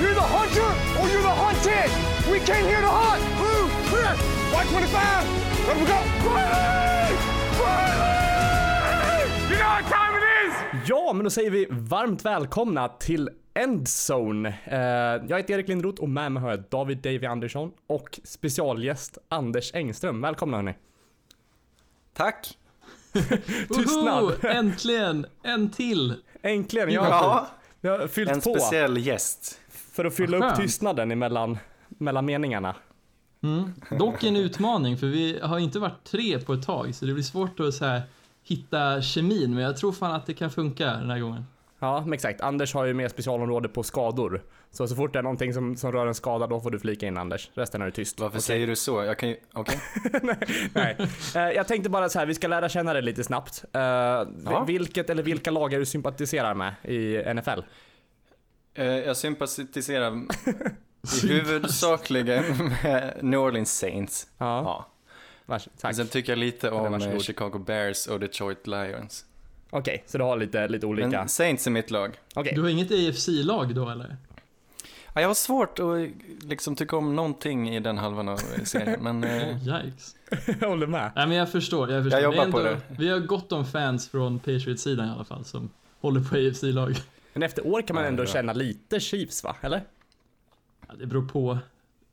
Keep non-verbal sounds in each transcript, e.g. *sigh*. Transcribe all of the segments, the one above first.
You're the hunter or you're the hunted! We came here to hunt! Blue, clear! White 25! Let we go! Riley! Riley! You know what time it is! Ja, men då säger vi varmt välkomna till Endzone. Eh, jag heter Erik Lindroth och med mig har jag David Davy Andersson och specialgäst Anders Engström. Välkomna hörni. Tack! *laughs* Tystnad. Woho! Äntligen! En till! Äntligen, jag Ja, jag har fyllt en på speciell gäst. för att fylla upp tystnaden emellan mellan meningarna. Mm. Dock en utmaning, för vi har inte varit tre på ett tag, så det blir svårt att så här, hitta kemin, men jag tror fan att det kan funka den här gången. Ja, men exakt. Anders har ju mer specialområde på skador. Så så fort det är någonting som, som rör en skada, då får du flika in Anders. Resten är du tyst. Varför säger du så? Jag kan ju, okej. *laughs* Nej. Eh, jag tänkte bara så här, vi ska lära känna dig lite snabbt. Eh, Vilket eller vilka lag är du sympatiserar med i NFL? Eh, Jag sympatiserar *laughs* i huvudsakligen med New Orleans Saints. Ja, Ja. vars, tack. Sen tycker jag lite Ja, om Chicago Bears och Detroit Lions. Okej, så du har lite, lite olika. Men Saints är mitt lag. Okej, Du har inget AFC-lag då eller? Ja, jag har svårt att liksom tycka om någonting i den halvan av serien, men eh, Yikes. *laughs* jag håller med. Nej men jag förstår, jag förstår. Jag Det jobbar på ändå- Vi har gott om fans från Patriots-sidan i alla fall, som håller på AFC-lag. Men efter år kan man Ja, ändå bra. känna lite Chiefs va? Eller? Ja, det beror på.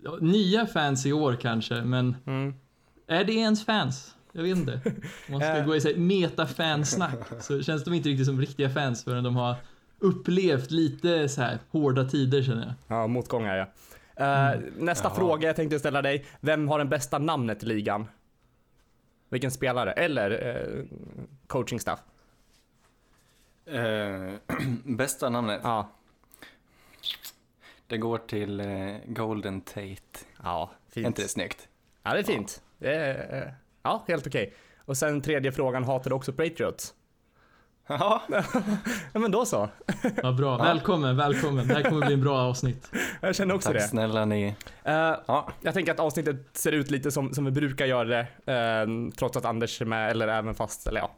Ja, nya fans i år kanske, men Mm. är det ens fans? Jag vet inte. Om man ska Eh. gå i så här meta-fansnack så känns de inte riktigt som riktiga fans förrän de har upplevt lite så här hårda tider känner jag. Ja, motgångar ja. Eh, Nästa Jaha. fråga jag tänkte ställa dig. Vem har den bästa namnet i ligan? Vilken spelare? Eller eh, coaching staff? eh, *clears throat* bästa namnet. Ja. Det går till eh, Golden Tate. Ja, Är fint. inte det snyggt? Ja, det är fint. Det är, eh, ja, helt okej. Och sen tredje frågan, hatar du också Patriots? Ja, *laughs* Ja, men då så. Vad bra. Välkommen, välkommen. Det här kommer bli en bra avsnitt. Jag känner också tack det. snälla ni. Eh, Ja, jag tänker att avsnittet ser ut lite som, som vi brukar göra det, eh, trots att Anders är med, eller även fast, eller ja.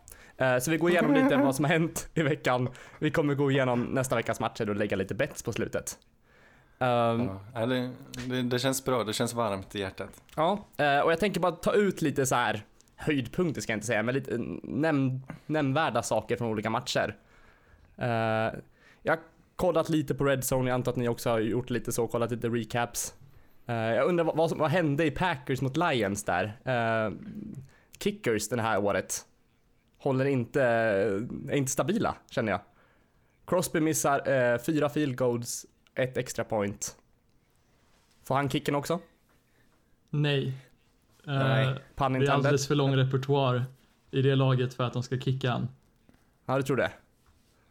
Eh, så vi går igenom lite vad som har hänt i veckan. Vi kommer gå igenom nästa veckas matcher och lägga lite bets på slutet. Um, ja det, det, det känns bra. Det känns varmt i hjärtat. Ja, eh, och jag tänker bara ta ut lite så här höjdpunkter ska jag inte säga, men lite näm nämnvärda saker från olika matcher. Eh, jag har kollat lite på Red Zone, jag antar att ni också har gjort lite så, kollat lite recaps. Eh, jag undrar vad, vad, som, vad hände i Packers mot Lions där? Eh, kickers det här året håller inte, är inte stabila känner jag. Crosby missar fyra field goals, ett extra point. Får han kicken också? Nej. Eh, Nej, det är alldeles för lång repertoar i det laget för att de ska kicka han. Ja, du tror det?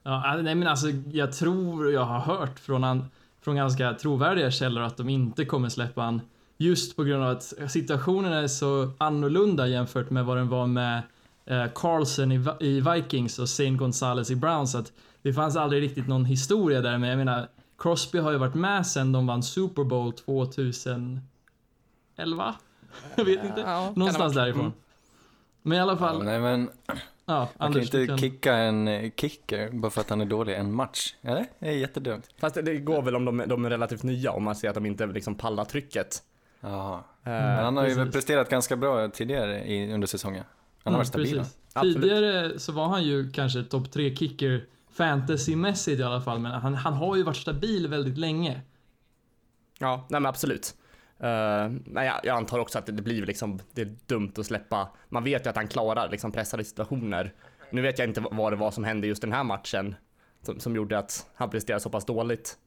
Ja, nej men alltså jag tror jag har hört från, an, från ganska trovärdiga källor att de inte kommer släppa han. Just på grund av att situationen är så annorlunda jämfört med vad den var med eh, Carlson i, i Vikings och Saint Gonzales i Browns. Att det fanns aldrig riktigt någon historia där, men jag menar Crosby har ju varit med sen de vann Super Bowl 2011? *laughs* Jag vet inte. Ja, kan Någonstans därifrån. Mm. Men i alla Ja, fall, nej, men ja, man kan Anders, du inte kan... kicka en eh, kicker bara för att han är dålig en match. Eller? Det är jättedumt. Fast det, går väl om de, de är relativt nya, om man ser att de inte liksom pallar trycket. Jaha. Eh, Men han har ju precis. presterat ganska bra tidigare i, under säsongen. Han har varit stabil. Mm, precis. Absolut. Tidigare så var han ju kanske topp tre kicker fantasymässigt i alla fall, men han, han har ju varit stabil väldigt länge. Ja, nej men absolut. Uh, men jag, antar också att det, blir liksom, det är dumt att släppa. Man vet ju att han klarar liksom pressade situationer. Nu vet jag inte vad- det var som hände just den här matchen. Som, som gjorde att han presterade så pass dåligt.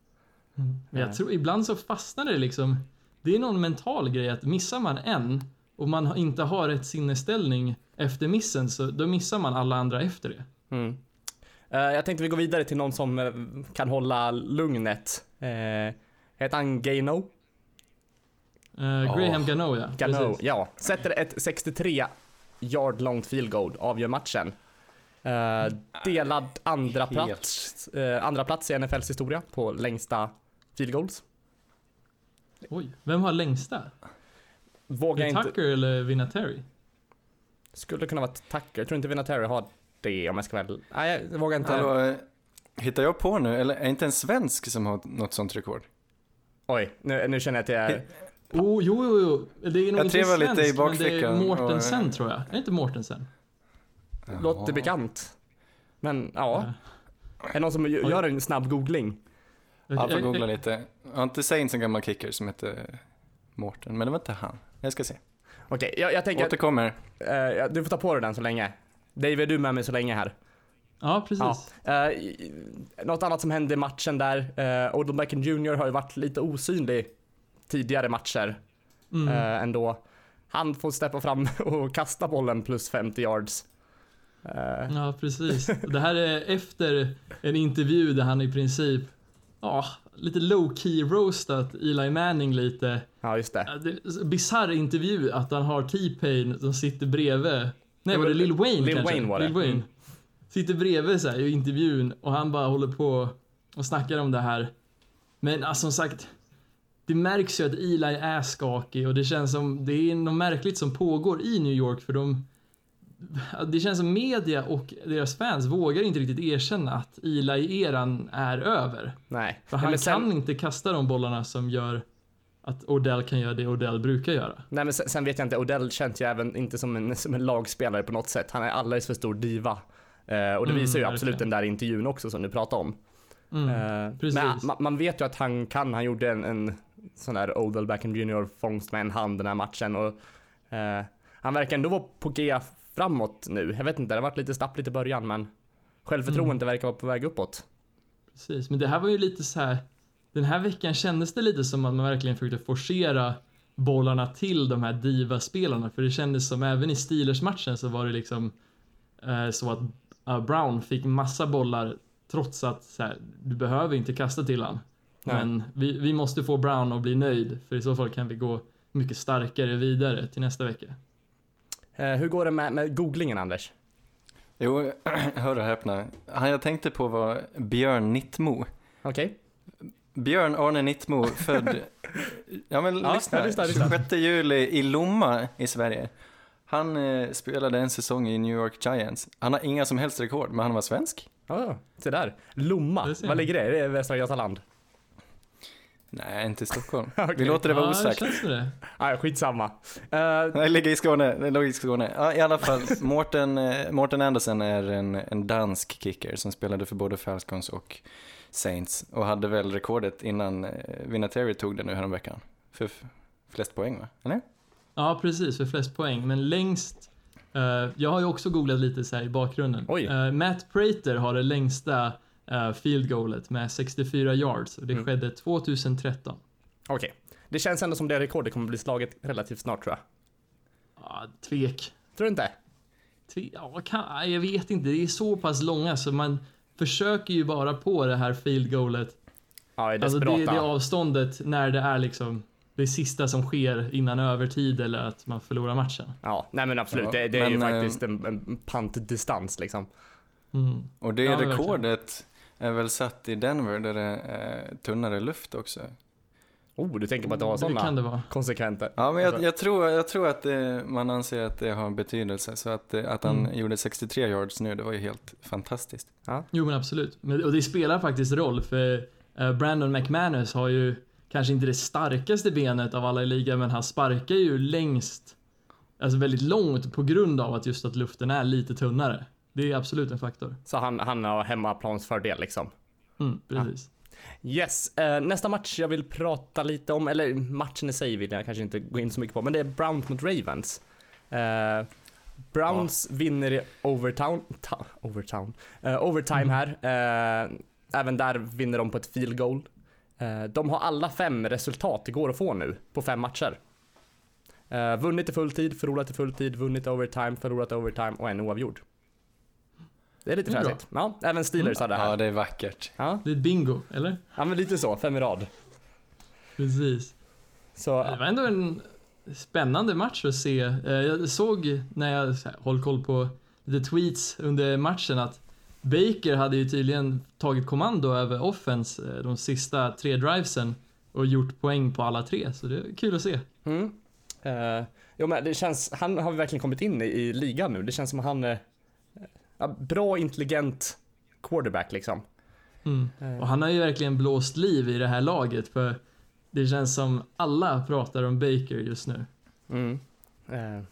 Men Nej. jag tror ibland så fastnar det liksom. Det är någon mental grej att missar man en och man inte har rätt sinnesställning efter missen så då missar man alla andra efter det. Mm. Eh, jag tänkte vi går vidare till någon som eh, kan hålla lugnet. Uh, heter han Gano? Uh, Graham Gano ja. Gano, precis. ja. Sätter ett 63 yard långt field goal, avgör matchen. Eh, delad andra Helt. plats, eh, andra plats i NFLs historia på längsta field goals. Oj, vem har längsta? Vågar Är inte, Tucker eller Vinatieri? skulle kunna vara Tucker. Jag tror inte Vinatieri har det om jag ska väl... Nej, jag vågar inte. Hallå, eh, Hittar jag på nu, eller är inte en svensk som har något sånt rekord? Oj, nu, nu känner jag att jag är... Oh, jo, jo, jo. Det är nog Jag inte trevar lite i svenskt, men det är Mortensen och- tror jag. Är det inte Mortensen? Låter bekant. Men ja, är det någon som gö- gör en snabb googling? Jag får googla lite. Jag har inte Saints en gammal kicker som heter Mårten, men det var inte han. Jag ska se. Okej, jag, jag tänker att Återkommer. eh, ja, du får ta på dig den så länge. David, är du med mig så länge här? Ja, precis. Ja. Eh, något annat som hände i matchen där, uh, Odell Beckham Jr har ju varit lite osynlig tidigare matcher Mm. eh, ändå. Han får steppa fram *laughs* och kasta bollen plus 50 yards. Eh, Ja, precis. Det här är efter en intervju där han i princip, ja, lite low key roastat Eli Manning lite. ja, just det. Bisarr intervju att han har T-Pain som sitter bredvid. Nej, var det Lil Wayne Lil kanske? Wayne var det. Lil Wayne. Mm. Sitter bredvid så här i intervjun och han bara håller på och snackar om det här. Men alltså, som sagt, det märks ju att Eli är skakig och det känns som, det är något märkligt som pågår i New York för de det känns som media och deras fans vågar inte riktigt erkänna att Eli-eran är över. Nej. För Nej, han men sen, kan inte kasta de bollarna som gör att Odell kan göra det Odell brukar göra. nej, men sen, sen vet jag inte, Odell känns ju även inte som en, som en lagspelare på något sätt. Han är alldeles för stor diva. Eh, och det Mm, visar ju absolut verkligen. den där intervjun också som du pratade om. Mm. Eh, men ma- man vet ju att han kan, han gjorde en, en sån där Odell Beckham Jr fångst med en hand den här matchen och eh, han verkar ändå vara på G framåt nu. Jag vet inte, det har varit lite stappligt i början men självförtroendet Mm. verkar vara på väg uppåt. Precis, men det här var ju lite så här. Den här veckan kändes det lite som att man verkligen försökte forcera bollarna till de här diva-spelarna. För det kändes som även i Steelers-matchen så var det liksom eh, så att eh, Brown fick massa bollar trots att så här, du behöver inte kasta till han. Nej. Men vi, vi måste få Brown att bli nöjd för i så fall kan vi gå mycket starkare vidare till nästa vecka. Eh, hur går det med, med googlingen Anders? Jo, *clears throat* hör och häpna. Han jag tänkte på var Björn Nittmo. Okej? Björn Arne Nittmo, född... *laughs* ja men Ja, lyssna. jag lyssnar, lyssnar. 26 juli i Lomma i Sverige. Han eh, spelade en säsong i New York Giants. Han har inga som helst rekord, men han var svensk. Ja, se där. Lomma, Det var man. ligger det? Det är Västra Götaland. Nej, inte i Stockholm. *laughs* Okej. Vi låter det vara Ja, det osagt. känns som det. Nej, skitsamma. Uh, Nej, det ligger i Skåne. Det låg i Skåne. Ja, i alla fall. Mårten, eh, Mårten Andersen är en, en dansk kicker som spelade för både Falcons och Saints. Och hade väl rekordet innan eh, Vinatieri tog det nu häromveckan. För flest poäng va? Eller? Ja, precis, för flest poäng. Men längst... eh, jag har ju också googlat lite så här i bakgrunden. Eh, Matt Prater har det längsta uh, field goalet med 64 yards och det Mm. skedde 2013. Okej. Det känns ändå som det rekordet kommer bli slaget relativt snart tror jag. Ja, tvek. Tror du inte? Tve- ja, kan, jag vet inte, det är så pass långa så man försöker ju bara på det här field goalet. Ja, är Alltså det, det avståndet när det är liksom det sista som sker innan övertid eller att man förlorar matchen. Ja, nej men absolut. Ja, det, det är ju men, eh, faktiskt en, en pantdistans liksom. Mm. Och det Ja, verkligen. rekordet är väl satt i Denver där det är tunnare luft också. Oh, du tänker på att det har sådana det vara. konsekvenser. Ja, men jag, jag tror, jag tror att det, man anser att det har betydelse. Så att, det- att han Mm. gjorde 63 yards nu, det var ju helt fantastiskt. Jo men absolut. Men, och det spelar faktiskt roll för eh, Brandon McManus har ju kanske inte det starkaste benet av alla i ligan men han sparkar ju längst, alltså väldigt långt på grund av att just att luften är lite tunnare. Det är absolut en faktor. Så han, han har hemmaplansfördel liksom. Mm, precis. Yes, eh, nästa match jag vill prata lite om, eller matchen i sig vill jag kanske inte gå in så mycket på, men det är Browns mot Ravens. Eh, Browns vinner i overtown, ta, overtown, eh, overtime Mm. här. Eh, även där vinner de på ett field goal. Eh, de har alla fem resultat det går att få nu på fem matcher. Eh, vunnit i fulltid, förlorat i fulltid, vunnit i overtime, förlorat i overtime och en oavgjord. Det är lite Det är bra. fräsigt. Ja, även Steelers har det här. Ja, det är vackert. Ja, Det är bingo, eller? ja, men lite så, fem i rad. Precis. Så, Det var ändå en spännande match att se. Eh, Jag såg när jag håll koll på lite tweets under matchen att Baker hade ju tydligen tagit kommando över offense eh, de sista tre drivesen och gjort poäng på alla tre, så det är kul att se. Mm. Uh, jo, men det känns, han har verkligen kommit in i, i ligan nu. Det känns som han är ja, bra, intelligent quarterback liksom. Mm. Och han har ju verkligen blåst liv i det här laget för det känns som alla pratar om Baker just nu. Mm. Eh,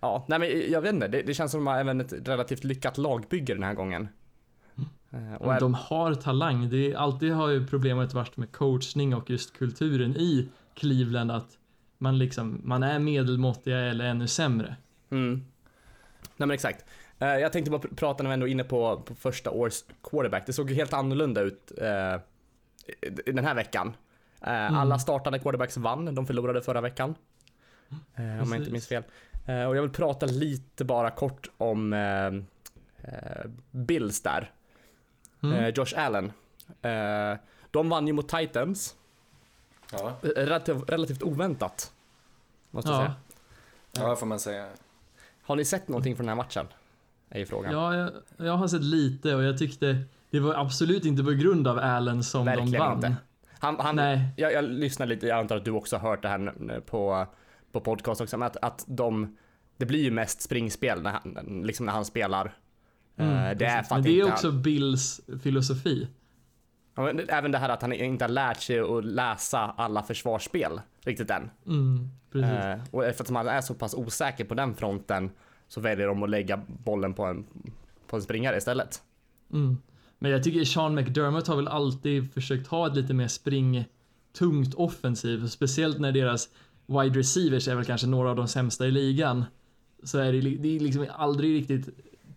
ja, nej men jag vet inte. Det, det känns som att de har även ett relativt lyckat lagbygge den här gången. Eh, och Och är- de har talang. Det är, alltid har ju problemet varit med coachning och just kulturen i Cleveland att man liksom, man är medelmåttiga eller ännu sämre. Mm. Nej men exakt. Eh, jag tänkte bara pr- prata när vi ändå är inne på, på första års quarterback. Det såg ju helt annorlunda ut eh, den här veckan. Eh, Alla startande quarterbacks vann, de förlorade förra veckan. Eh, om jag inte Precis. minns fel. Eh, och jag vill prata lite bara kort om eh, eh, Bills där. Mm. Eh, Josh Allen. Eh, de vann ju mot Titans. Ja, Eh, Relativt, relativt oväntat. Måste jag ja, säga. ja får man säga. Har ni sett någonting från den här matchen? Är ju frågan. ja jag, jag har sett lite och jag tyckte det var absolut inte på grund av Allen som de Verkligen vann. inte. Han, han, Nej. jag, jag lyssnar lite, jag antar att du också har hört det här på, på podcast också, men att, att de, det blir ju mest springspel när han, liksom när han spelar. Mm, Eh, det är Men det är också Bills filosofi. Han, ja, men även det här att han inte har lärt sig att läsa alla försvarsspel riktigt än. Mm, precis. Eh, och eftersom han är så pass osäker på den fronten så väljer de att lägga bollen på en, på en springare istället. Mm. Men jag tycker Sean McDermott har väl alltid försökt ha ett lite mer springtungt offensiv, speciellt när deras wide receivers är väl kanske några av de sämsta i ligan. Så är det, det är liksom aldrig riktigt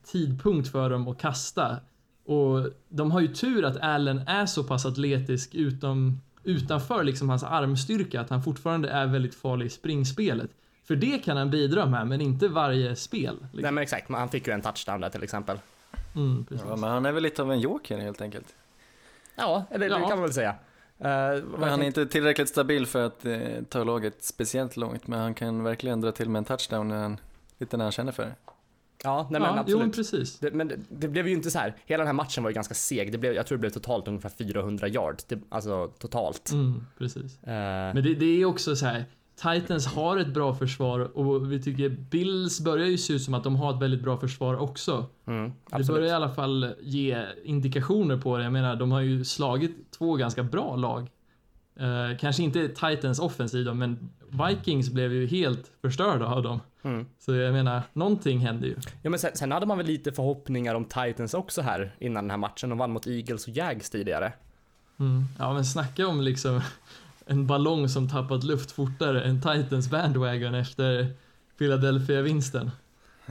tidpunkt för dem att kasta. Och de har ju tur att Allen är så pass atletisk utom, utanför liksom hans armstyrka att han fortfarande är väldigt farlig i springspelet. För det kan han bidra med, men inte varje spel. Nej Liksom. men exakt, han fick ju en touchdown där till exempel. Mm. Ja, men han är väl lite av en joker helt enkelt. Ja, det Ja. kan man väl säga. Men han är inte tillräckligt stabil för att eh, ta laget speciellt långt, men han kan verkligen dra till med en touchdown när han, lite när han känner för det. Ja, nej men ja, jo, absolut. men precis. Det, men det, det blev ju inte så här. hela den här matchen var ju ganska seg. Det blev, jag tror det blev totalt ungefär 400 yards. Det, alltså totalt. Mm, precis. Eh, Men det, det är också så här. Titans har ett bra försvar och vi tycker Bills börjar ju se ut som att de har ett väldigt bra försvar också. mm, Det börjar i alla fall ge indikationer på det. Jag menar, de har ju slagit två ganska bra lag. Eh, kanske inte Titans offensiv då, men Vikings blev ju helt förstörda av dem. Mm. Så jag menar, någonting händer ju. Ja, men sen, sen hade man väl lite förhoppningar om Titans också här innan den här matchen. De vann mot Eagles och Jags tidigare. Mm. Ja, men snacka om liksom en ballong som tappat luft fortare än Titans bandwagon efter Philadelphia-vinsten. *laughs*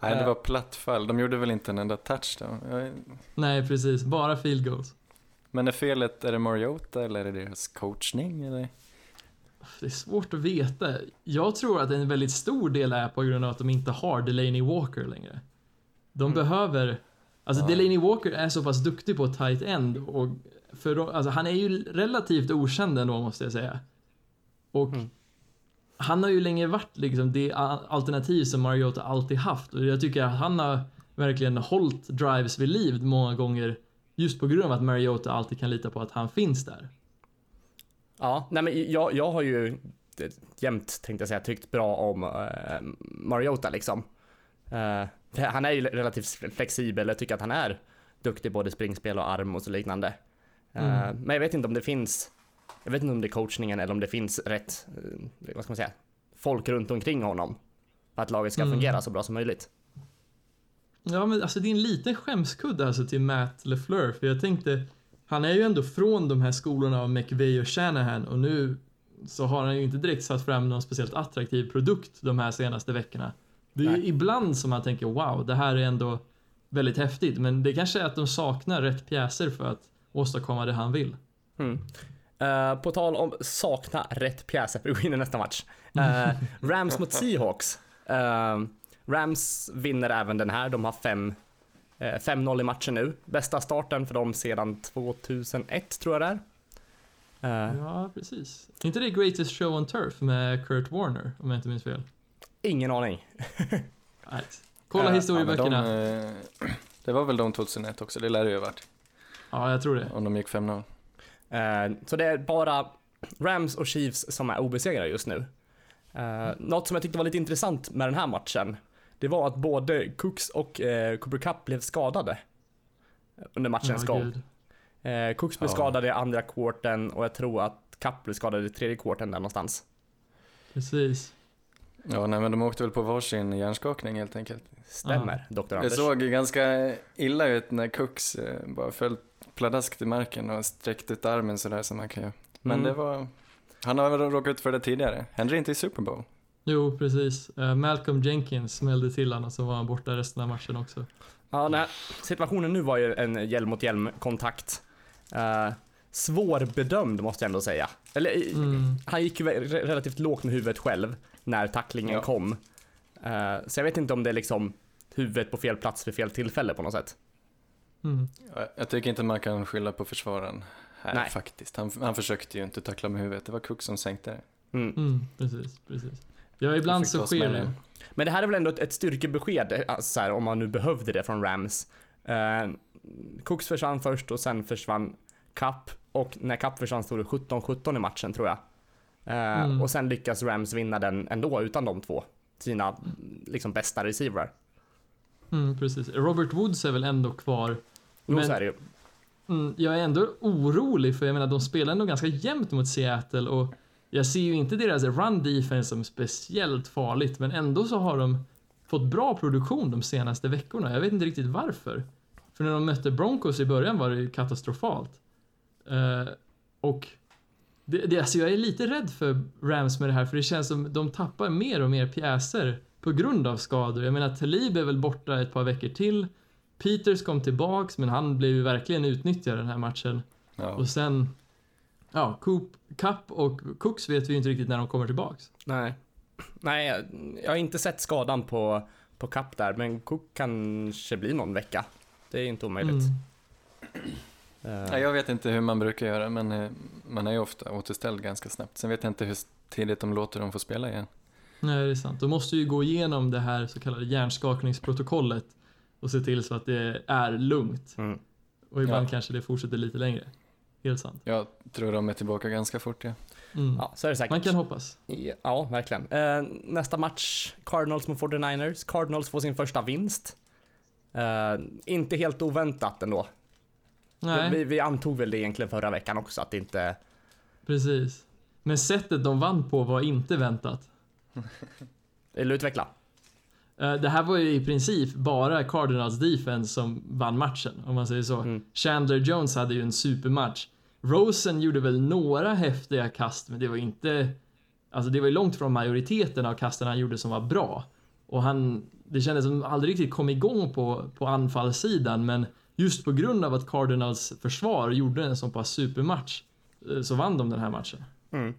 Nej, det var platt fall. De gjorde väl inte en enda touchdown. Jag- Nej, precis. Bara field goals. Men är felet, är det Mariota eller är det deras coachning? Eller? Det är svårt att veta. Jag tror att en väldigt stor del är på grund av att de inte har Delaney Walker längre. De behöver... Alltså Ja. Delaney Walker är så pass duktig på tight end och för, alltså, han är ju relativt okänd ändå måste jag säga. Och Mm. han har ju länge varit liksom det alternativ som Mariota alltid haft och jag tycker att han har verkligen hållit drives vid liv många gånger just på grund av att Mariota alltid kan lita på att han finns där. Ja, nej men jag, jag har ju jämt, tänkte jag säga, tyckt bra om eh, Mariota liksom. Eh, han är ju relativt flexibel, jag tycker att han är duktig både springspel och arm och så liknande. Eh, Mm. Men jag vet inte om det finns, jag vet inte om det är coachningen eller om det finns rätt, eh, vad ska man säga, folk runt omkring honom. För att laget ska Mm. fungera så bra som möjligt. Ja, men alltså det är en liten skämskudde alltså till Matt LeFleur, för jag tänkte, han är ju ändå från de här skolorna av McVeigh och Shanahan och nu så har han ju inte direkt satt fram någon speciellt attraktiv produkt de här senaste veckorna. Det är ju ibland som man tänker wow, det här är ändå väldigt häftigt, men det kanske är att de saknar rätt pjäser för att åstadkomma det han vill. Mm. Eh, på tal om sakna rätt pjäser, för vi går in i nästa match. Eh, *laughs* Rams mot Seahawks. Eh, Rams vinner även den här, de har fem, eh, 5-0 i matchen nu. Bästa starten för dem sedan 2001 tror jag det är. Ja, precis. inte det Greatest Show on Turf med Kurt Warner, om jag inte minns fel? Ingen aning. *laughs* Nej. Kolla historieböckerna. De, *clears throat* det var väl de 2001 också, det lär det ju ha varit. Ja, jag tror det. Om de gick 5-0. Eh, så det är bara Rams och Chiefs som är obesegrade just nu. Uh, något som jag tyckte var lite intressant med den här matchen, det var att både Cooks och eh, Cooper Cup blev skadade. under matchens Ja, gång. Eh, Cooks blev Ja. skadad i andra kvarten och jag tror att Kapp blev skadad i tredje kvarten där någonstans. Precis. Ja, nej men de åkte väl på varsin hjärnskakning helt enkelt. Stämmer, Dr. Det Anders. såg ju ganska illa ut när Cooks bara föll pladask till marken och sträckte ut armen sådär som man kan göra. Men Mm. det var, han har väl råkat ut för det tidigare. Hände det inte i Super Bowl? Jo, precis. Eh, Malcolm Jenkins smällde till honom och så var han borta resten av matchen också. Ja, nej, situationen nu var ju en hjälm mot hjälm kontakt. Uh, svårbedömd måste jag ändå säga. Eller Mm. han gick ju re- relativt lågt med huvudet själv när tacklingen Ja. kom. Eh, så jag vet inte om det är liksom huvudet på fel plats vid fel tillfälle på något sätt. Mm. Ja, Jag tycker inte man kan skylla på försvararen här Nej. faktiskt. Han, han försökte ju inte tackla med huvudet, det var Cook som sänkte det. Mm. Mm, precis, precis. Ja, ibland så sker det. Men det här är väl ändå ett, ett styrkebesked, eh, alltså, så här, om man nu behövde det från Rams. Uh, Cooks försvann först och sen försvann Cup och när Cup försvann stod det 17-17 i matchen tror jag. Eh, Mm. Och sen lyckas Rams vinna den ändå utan de två. Sina liksom bästa receiver. Mm, precis. Robert Woods är väl ändå kvar. Jo, Men- så är det. Mm, jag är ändå orolig för jag menar de spelar ändå ganska jämnt mot Seattle och jag ser ju inte deras run defense som speciellt farligt men ändå så har de fått bra produktion de senaste veckorna. Jag vet inte riktigt varför. För när de mötte Broncos i början var det katastrofalt. Eh, och det, det, alltså jag är lite rädd för Rams med det här för det känns som de tappar mer och mer pjäser på grund av skador. Jag menar Talib är väl borta ett par veckor till. Peters kom tillbaks men han blev ju verkligen utnyttjad den här matchen. Ja. Och sen, ja, Coop, Cup och Cooks vet vi ju inte riktigt när de kommer tillbaks. Nej. Nej, jag, har inte sett skadan på, på Cup där, men Cook kanske blir någon vecka. Det är inte omöjligt. Mm. Nej, jag vet inte hur man brukar göra, men eh, man är ju ofta återställd ganska snabbt. Sen vet jag inte hur tidigt de låter dem få spela igen. Nej, det är sant. De måste ju gå igenom det här så kallade hjärnskakningsprotokollet och se till så att det är lugnt. Mm. Och ibland Ja. kanske det fortsätter lite längre. Helt sant. Jag tror de är tillbaka ganska fort, ja. Mm. Ja, så är det säkert. Man kan hoppas. Ja, verkligen. Eh, nästa match, Cardinals mot 49ers. Cardinals får sin första vinst. Eh, inte helt oväntat ändå. Nej, Vi, vi antog väl det egentligen förra veckan också, att det inte... precis. Men sättet de vann på var inte väntat. Eller utveckla. Eh, Det här var ju i princip bara Cardinals defense som vann matchen, om man säger så. Mm. Chandler Jones hade ju en supermatch. Rosen gjorde väl några häftiga kast, men det var inte... Alltså det var ju långt från majoriteten av kasten han gjorde som var bra. Och han... Det kändes som han aldrig riktigt kom igång på, på anfallssidan, men just på grund av att Cardinals försvar gjorde en så pass supermatch, eh, så vann de den här matchen. Mm.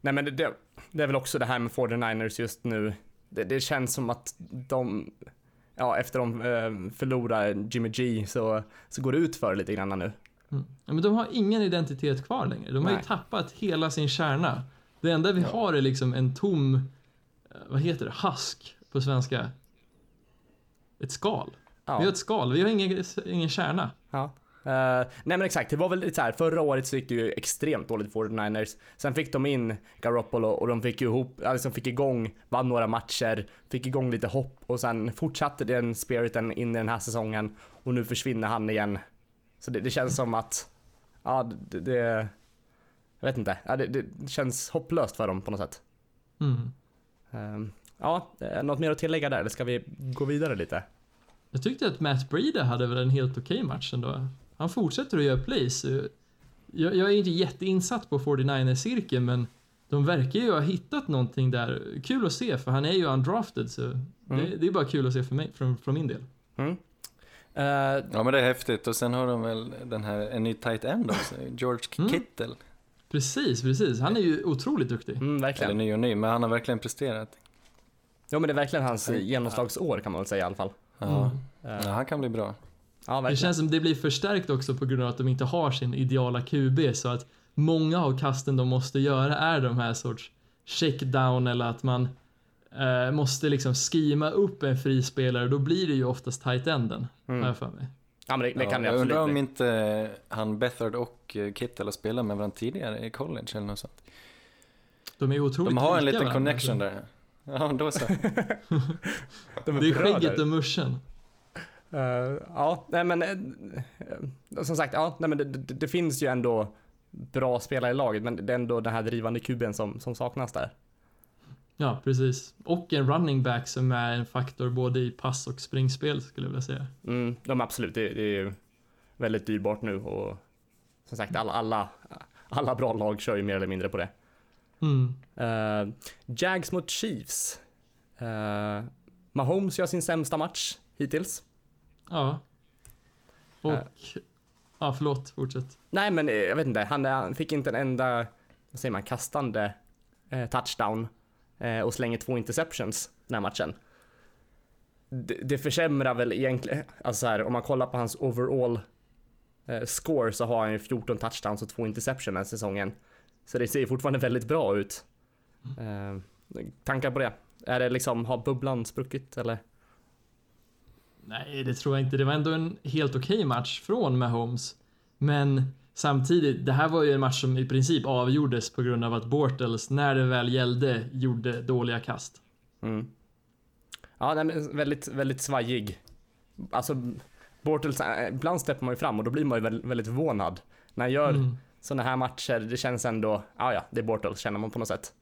Nej men det, det är väl också det här med 49ers just nu. Det, det känns som att de, ja efter de eh, förlorar Jimmy G så, så går det ut för lite grann nu. Mm. Ja, men de har ingen identitet kvar längre. De har ju Nej. tappat hela sin kärna. Det enda vi Ja. har är liksom en tom, eh, vad heter det, husk på svenska. Ett skal. Vi har Ja. ett skal, vi har ingen, ingen kärna. ja. Eh, nej men exakt, det var väl lite så här, förra året så gick det ju extremt dåligt för 49ers. Sen fick de in Garoppolo och de fick ihop, alltså fick igång, vann några matcher, fick igång lite hopp och sen fortsatte den spiriten in i den här säsongen och nu försvinner han igen. Så det, det känns som att, ja det, det jag vet inte, ja, det, det känns hopplöst för dem på något sätt. Mm. Ehm, ja, eh, något mer att tillägga där eller ska vi gå vidare lite? Jag tyckte att Matt Breida hade väl en helt okej match ändå. Han fortsätter att göra plays. Jag, jag är inte jätteinsatt på 49ers-cirkeln, men de verkar ju ha hittat någonting där. Kul att se, för han är ju undrafted, så det, det är bara kul att se för mig, från, från min del. Mm. Eh, Ja, men det är häftigt. Och sen har de väl den här, en ny tight end också, George Mm. Kittle. Precis, precis. Han är ju otroligt duktig. mm, Eller verkligen. ny och ny, men han har verkligen presterat. Jo men det är verkligen hans Ja. genomslagsår kan man väl säga i alla fall. Ja, Eh, ja han kan bli bra. Ja, Det känns som det blir förstärkt också på grund av att de inte har sin ideala QB, så att många av kasten de måste göra är de här sorts checkdown eller att man eh, måste liksom skima upp en frispelare, då blir det ju oftast tight enden, Mm. har jag för mig. Ja men det, det Ja, kan det jag absolut undrar om inte han Bethard och eh, Kittle har spelat med varandra tidigare i college eller något sånt. De är otroligt De har en liten varandra. connection där. Ja, då så. *laughs* De Det är bröder. skägget och muschen. Eh, ja, nej men uh, som sagt, ja, nej men det, det, det, finns ju ändå bra spelare i laget, men det är ändå den här drivande kuben som, som saknas där. Ja, precis. Och en running back som är en faktor både i pass och springspel skulle jag vilja säga. Mm, de absolut, det, det är ju väldigt dyrbart nu och som sagt alla, alla, alla bra lag kör ju mer eller mindre på det. Mm. Uh, Jags mot Chiefs. Uh, Mahomes gör sin sämsta match hittills. Ja. Och... Uh, ja, förlåt. Fortsätt. Nej, men jag vet inte. Han, han fick inte en enda, vad säger man, kastande touchdown och slänger två interceptions den här matchen. Det, det försämrar väl egentligen, alltså här, om man kollar på hans overall score så har han ju 14 touchdowns och två interceptions den här säsongen. Så det ser fortfarande väldigt bra ut. Eh, tankar på det? Är det liksom, har bubblan spruckit eller? Nej, det tror jag inte. Det var ändå en helt okej okay match från Mahomes. Men samtidigt, det här var ju en match som i princip avgjordes på grund av att Bortles, när det väl gällde, gjorde dåliga kast. Mm. Ja, nej, men väldigt, väldigt svajig. Alltså, Bortles, eh, ibland steppar man ju fram och då blir man ju väldigt, väldigt förvånad. När han gör mm sådana här matcher, det känns ändå, ja ja, det är Bortles känner man på något sätt.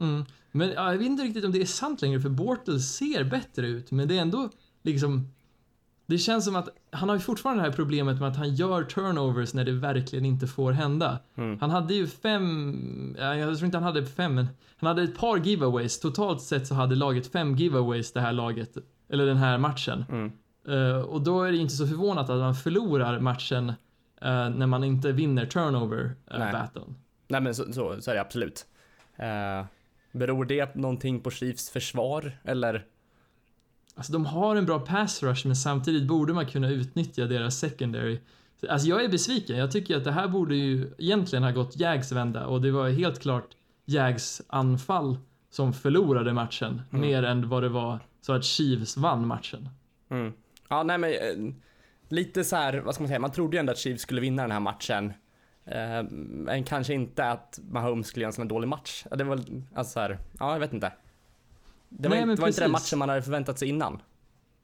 Mm. Men ja, jag vet inte riktigt om det är sant längre, för Bortles ser bättre ut, men det är ändå liksom det känns som att han har ju fortfarande det här problemet med att han gör turnovers när det verkligen inte får hända. Mm. Han hade ju fem, jag tror inte han hade fem, men han hade ett par giveaways. Totalt sett så hade laget fem giveaways det här laget, eller den här matchen. Mm. Uh, och då är det inte så förvånat att man förlorar matchen uh, när man inte vinner turnover uh, Nej. battlen. Nej men så, så, så är det absolut. Uh, beror det någonting på Chiefs försvar eller? Alltså de har en bra pass rush men samtidigt borde man kunna utnyttja deras secondary. Alltså jag är besviken. Jag tycker att det här borde ju egentligen ha gått Jags vända och det var helt klart Jags anfall som förlorade matchen Mm. mer än vad det var så att Chiefs vann matchen. Mm. Ja, nej men eh, lite så här, vad ska man säga, man trodde ju ändå att Chiefs skulle vinna den här matchen. Eh, men kanske inte att Mahomes skulle göra en sån här dålig match. Det var alltså så här, ja jag vet inte. Det var, Nej, inte, det var inte den matchen man hade förväntat sig innan.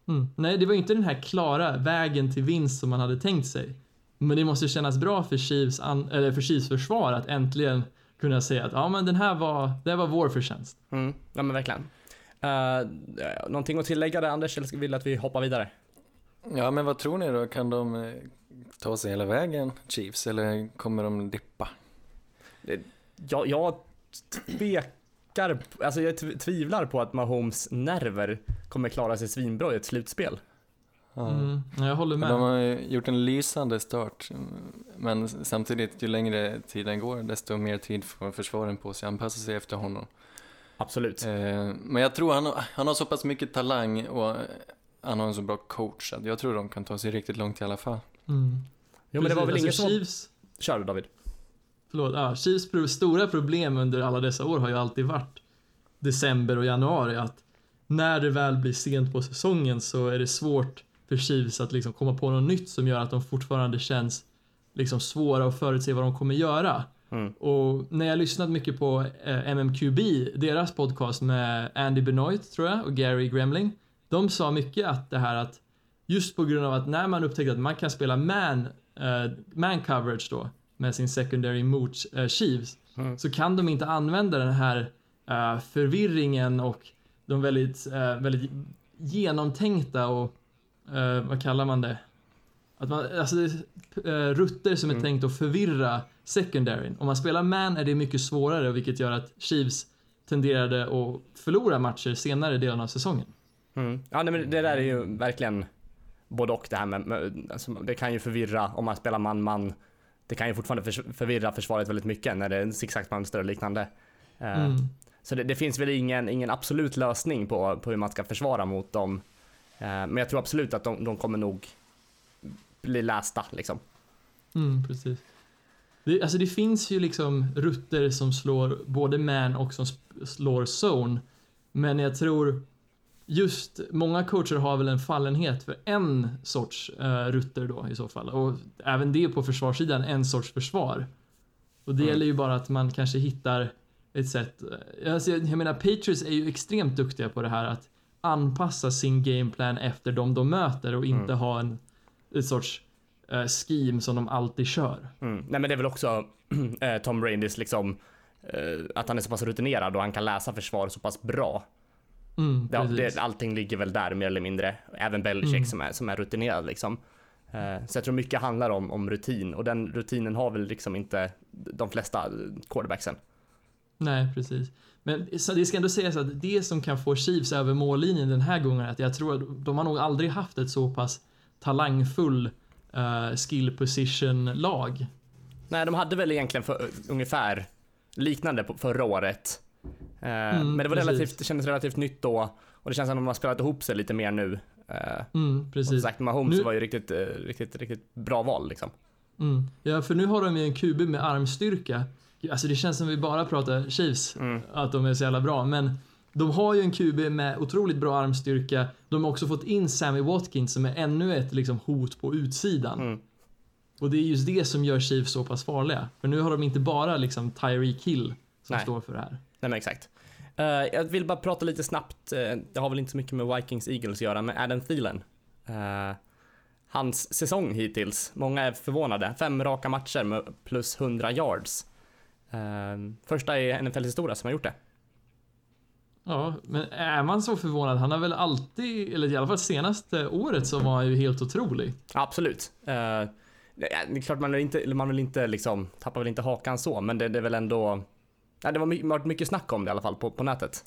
Mm. Nej, det var inte den här klara vägen till vinst som man hade tänkt sig. Men det måste kännas bra för Chiefs, an, eller för Chiefs försvar att äntligen kunna säga att ja, men den här var, det här var vår förtjänst. Mm, ja men verkligen. Uh, någonting att tillägga där Anders, eller vill att vi hoppar vidare? Ja, men vad tror ni då? Kan de eh, ta sig hela vägen, Chiefs, eller kommer de dippa? Jag, jag tvekar, alltså jag tv- tvivlar på att Mahomes nerver kommer klara sig svinbra i ett slutspel. Mm. ja, Jag håller med. De har gjort en lysande start, men samtidigt ju längre tiden går desto mer tid får försvaren på sig anpassa sig efter honom. Absolut. Eh, men jag tror han, har- han har så pass mycket talang och han har en så bra coach att jag tror de kan ta sig riktigt långt i alla fall. Mm. Jo men det var väl Precis, ingen alltså, som... Chiefs, Kör du David. Förlåt, ja, Chiefs stora problem under alla dessa år har ju alltid varit december och januari. Att när det väl blir sent på säsongen så är det svårt för Chiefs att liksom komma på något nytt som gör att de fortfarande känns liksom svåra att förutse vad de kommer göra. Mm. Och när jag lyssnat mycket på eh, MMQB, deras podcast med Andy Benoit tror jag och Gary Gremling. De sa mycket att det här att just på grund av att när man upptäcker att man kan spela man, eh, man coverage då med sin secondary mot eh, Chiefs Mm. så kan de inte använda den här eh, förvirringen och de väldigt, eh, väldigt genomtänkta och vad kallar man det? Att man, alltså rutter som är Mm. tänkt att förvirra secondaryn. Om man spelar man är det mycket svårare vilket gör att Chiefs tenderade att förlora matcher senare i delen av säsongen. Mm. Ja nej, men det där är ju verkligen både och det här med, med alltså, det kan ju förvirra om man spelar man-man. Det kan ju fortfarande förvirra försvaret väldigt mycket när det är en zigzagmönster och liknande. Eh, Mm. Så det, det finns väl ingen, ingen absolut lösning på, på hur man ska försvara mot dem. Eh, Men jag tror absolut att de, de kommer nog bli lästa liksom. Mm, precis. Det, alltså det finns ju liksom rutter som slår både man och som slår zone. Men jag tror just många coacher har väl en fallenhet för en sorts uh, rutter då i så fall. Och även det på försvarssidan, en sorts försvar. Och det Mm. gäller ju bara att man kanske hittar ett sätt. eh, Alltså, jag menar, Patriots är ju extremt duktiga på det här att anpassa sin gameplan efter de de möter och inte Mm. ha en ett sorts eh, scheme som de alltid kör. Mm. Nej men det är väl också *clears throat* eh, Tom Bradys liksom eh, att han är så pass rutinerad och han kan läsa försvar så pass bra. Mm, precis. det, allting ligger väl där mer eller mindre. Även Belichick Mm. som, är, som är rutinerad liksom. Eh, så jag tror mycket handlar om, om rutin och den rutinen har väl liksom inte de flesta quarterbacksen. Nej, precis. Men så det ska ändå sägas att det som kan få Chiefs över mållinjen den här gången är att jag tror att de har nog aldrig haft ett så pass talangfull uh, skill position-lag. Nej, de hade väl egentligen för, ungefär liknande på förra året. Eh, Mm, men det var precis. relativt, det kändes relativt nytt då och det känns som att de har spelat ihop sig lite mer nu. Eh, Mm, och precis. sagt, Mahomes Nu- var ju riktigt, eh, riktigt, riktigt bra val liksom. Mm. Ja, för nu har de ju en QB med armstyrka. Alltså det känns som vi bara pratar Chiefs, Mm. att de är så jävla bra. Men de har ju en QB med otroligt bra armstyrka. De har också fått in Sammy Watkins som är ännu ett liksom, hot på utsidan. Mm. Och det är just det som gör Chiefs så pass farliga. För nu har de inte bara liksom Tyreek Hill som Nej. står för det här. Nej men exakt. Eh, jag vill bara prata lite snabbt, eh, det har väl inte så mycket med Vikings Eagles att göra, men Adam Thielen. Eh, hans säsong hittills, många är förvånade. Fem raka matcher med plus 100 yards. Första i NFL-historia som har gjort det. Ja, men är man så förvånad? Han har väl alltid, eller i alla fall senaste året så var han ju helt otrolig. Absolut. Det är klart man vill inte, man vill inte liksom, tappar väl inte hakan så, men det, det är väl ändå, nej, det var my- varit mycket snack om det i alla fall på, på nätet.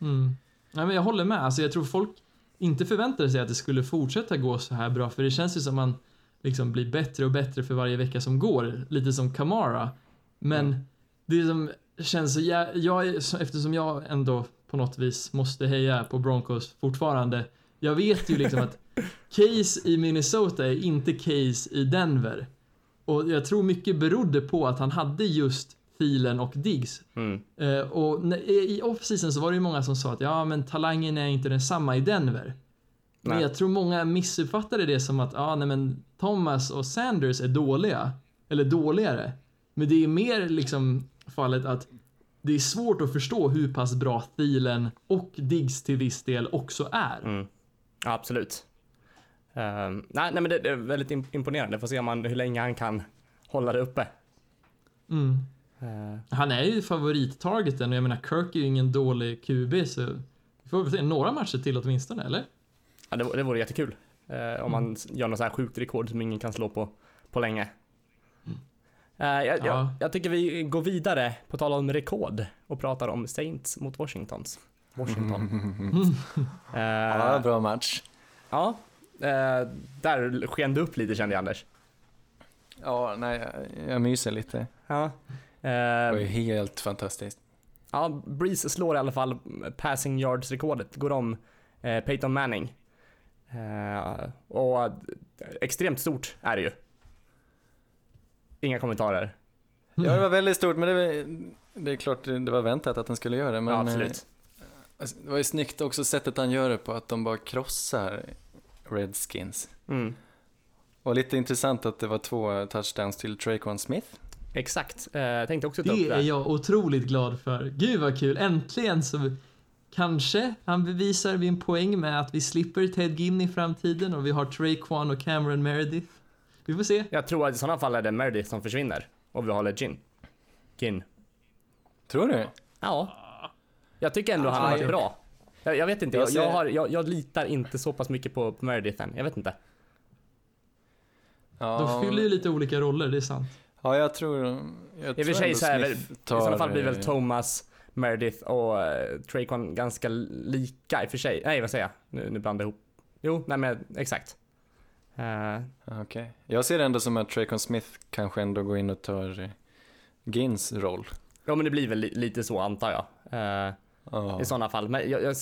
Mm. Nej, men jag håller med. Alltså, jag tror folk inte förväntade sig att det skulle fortsätta gå så här bra, för det känns ju som man liksom blir bättre och bättre för varje vecka som går. Lite som Kamara. Men det som känns så jag, så- eftersom jag ändå på något vis måste heja på Broncos fortfarande. Jag vet ju liksom att *laughs* Case i Minnesota är inte Case i Denver. Och jag tror mycket berodde på att han hade just Thielen och Diggs Mm. Eh, och i off-season så var det ju många som sa att ja, men talangen är inte densamma i Denver. Men Nej. jag tror många missuppfattade det som att ja, nej, men Thomas och Sanders är dåliga. Eller dåligare. Men det är mer liksom fallet att det är svårt att förstå hur pass bra Thielen och Diggs till viss del också är. Mm. Absolut. Eh, nej, nej, men det, det är väldigt im- imponerande. Får se om man, hur länge han kan hålla det uppe. Mm. Eh, Han är ju favorittargeten och jag menar Kirk är ju ingen dålig QB så vi får väl se några matcher till åtminstone, eller? ja, det, det vore jättekul. Eh, om man s- gör något så här sjukt rekord som ingen kan slå på, på länge. Eh, jag, jag, Ja. jag tycker vi går vidare på tal om rekord och pratar om Saints mot Washingtons. Washington. *laughs* Eh, Ja, bra match. ja, eh, där sken det upp lite kände jag Anders. Ja, nej, jag, jag myser lite. Ja. Det var ju Eh, helt fantastiskt. ja, Breeze slår i alla fall passing yards-rekordet, går om eh, Peyton Manning. Eh, och extremt stort är det ju. Inga kommentarer. Ja, det var väldigt stort, men det, var, det är klart det var väntat att han skulle göra det. Men ja, eh, absolut. alltså, det var ju snyggt också sättet han gör det på, att de bara krossar Redskins. Mm. Och lite intressant att det var två touchdowns till Traquan Smith. Exakt. Eh, tänkte också ta upp Det det. är jag otroligt glad för. Gud vad kul, äntligen så kanske han bevisar vi en poäng med att vi slipper Ted Ginn i framtiden och vi har Traquan och Cameron Meredith. Vi får se. Jag tror att i sådana fall är det Meredith som försvinner och vi håller Gin. Gin. Tror du? Ja. Jag tycker ändå han har varit bra. Jag, jag vet inte, Jag jag, har, jag, jag litar inte så pass mycket på, Meredith än. Jag vet inte. De fyller ju lite olika roller, det är sant. Ja, jag tror... Jag I och för tror sig så är det, Smith i sådana fall blir väl eh, Thomas, Meredith och uh, Traquan ganska lika i och för sig. Nej, vad säger jag? Nu, nu blandar jag ihop. Jo, nej men exakt. Eh, Okej. Jag ser det ändå som att Traquan Smith kanske ändå går in och tar eh, Gins roll. ja, men det blir väl li, lite så antar jag. Eh, Ja. I sådana fall. Men jag, jag,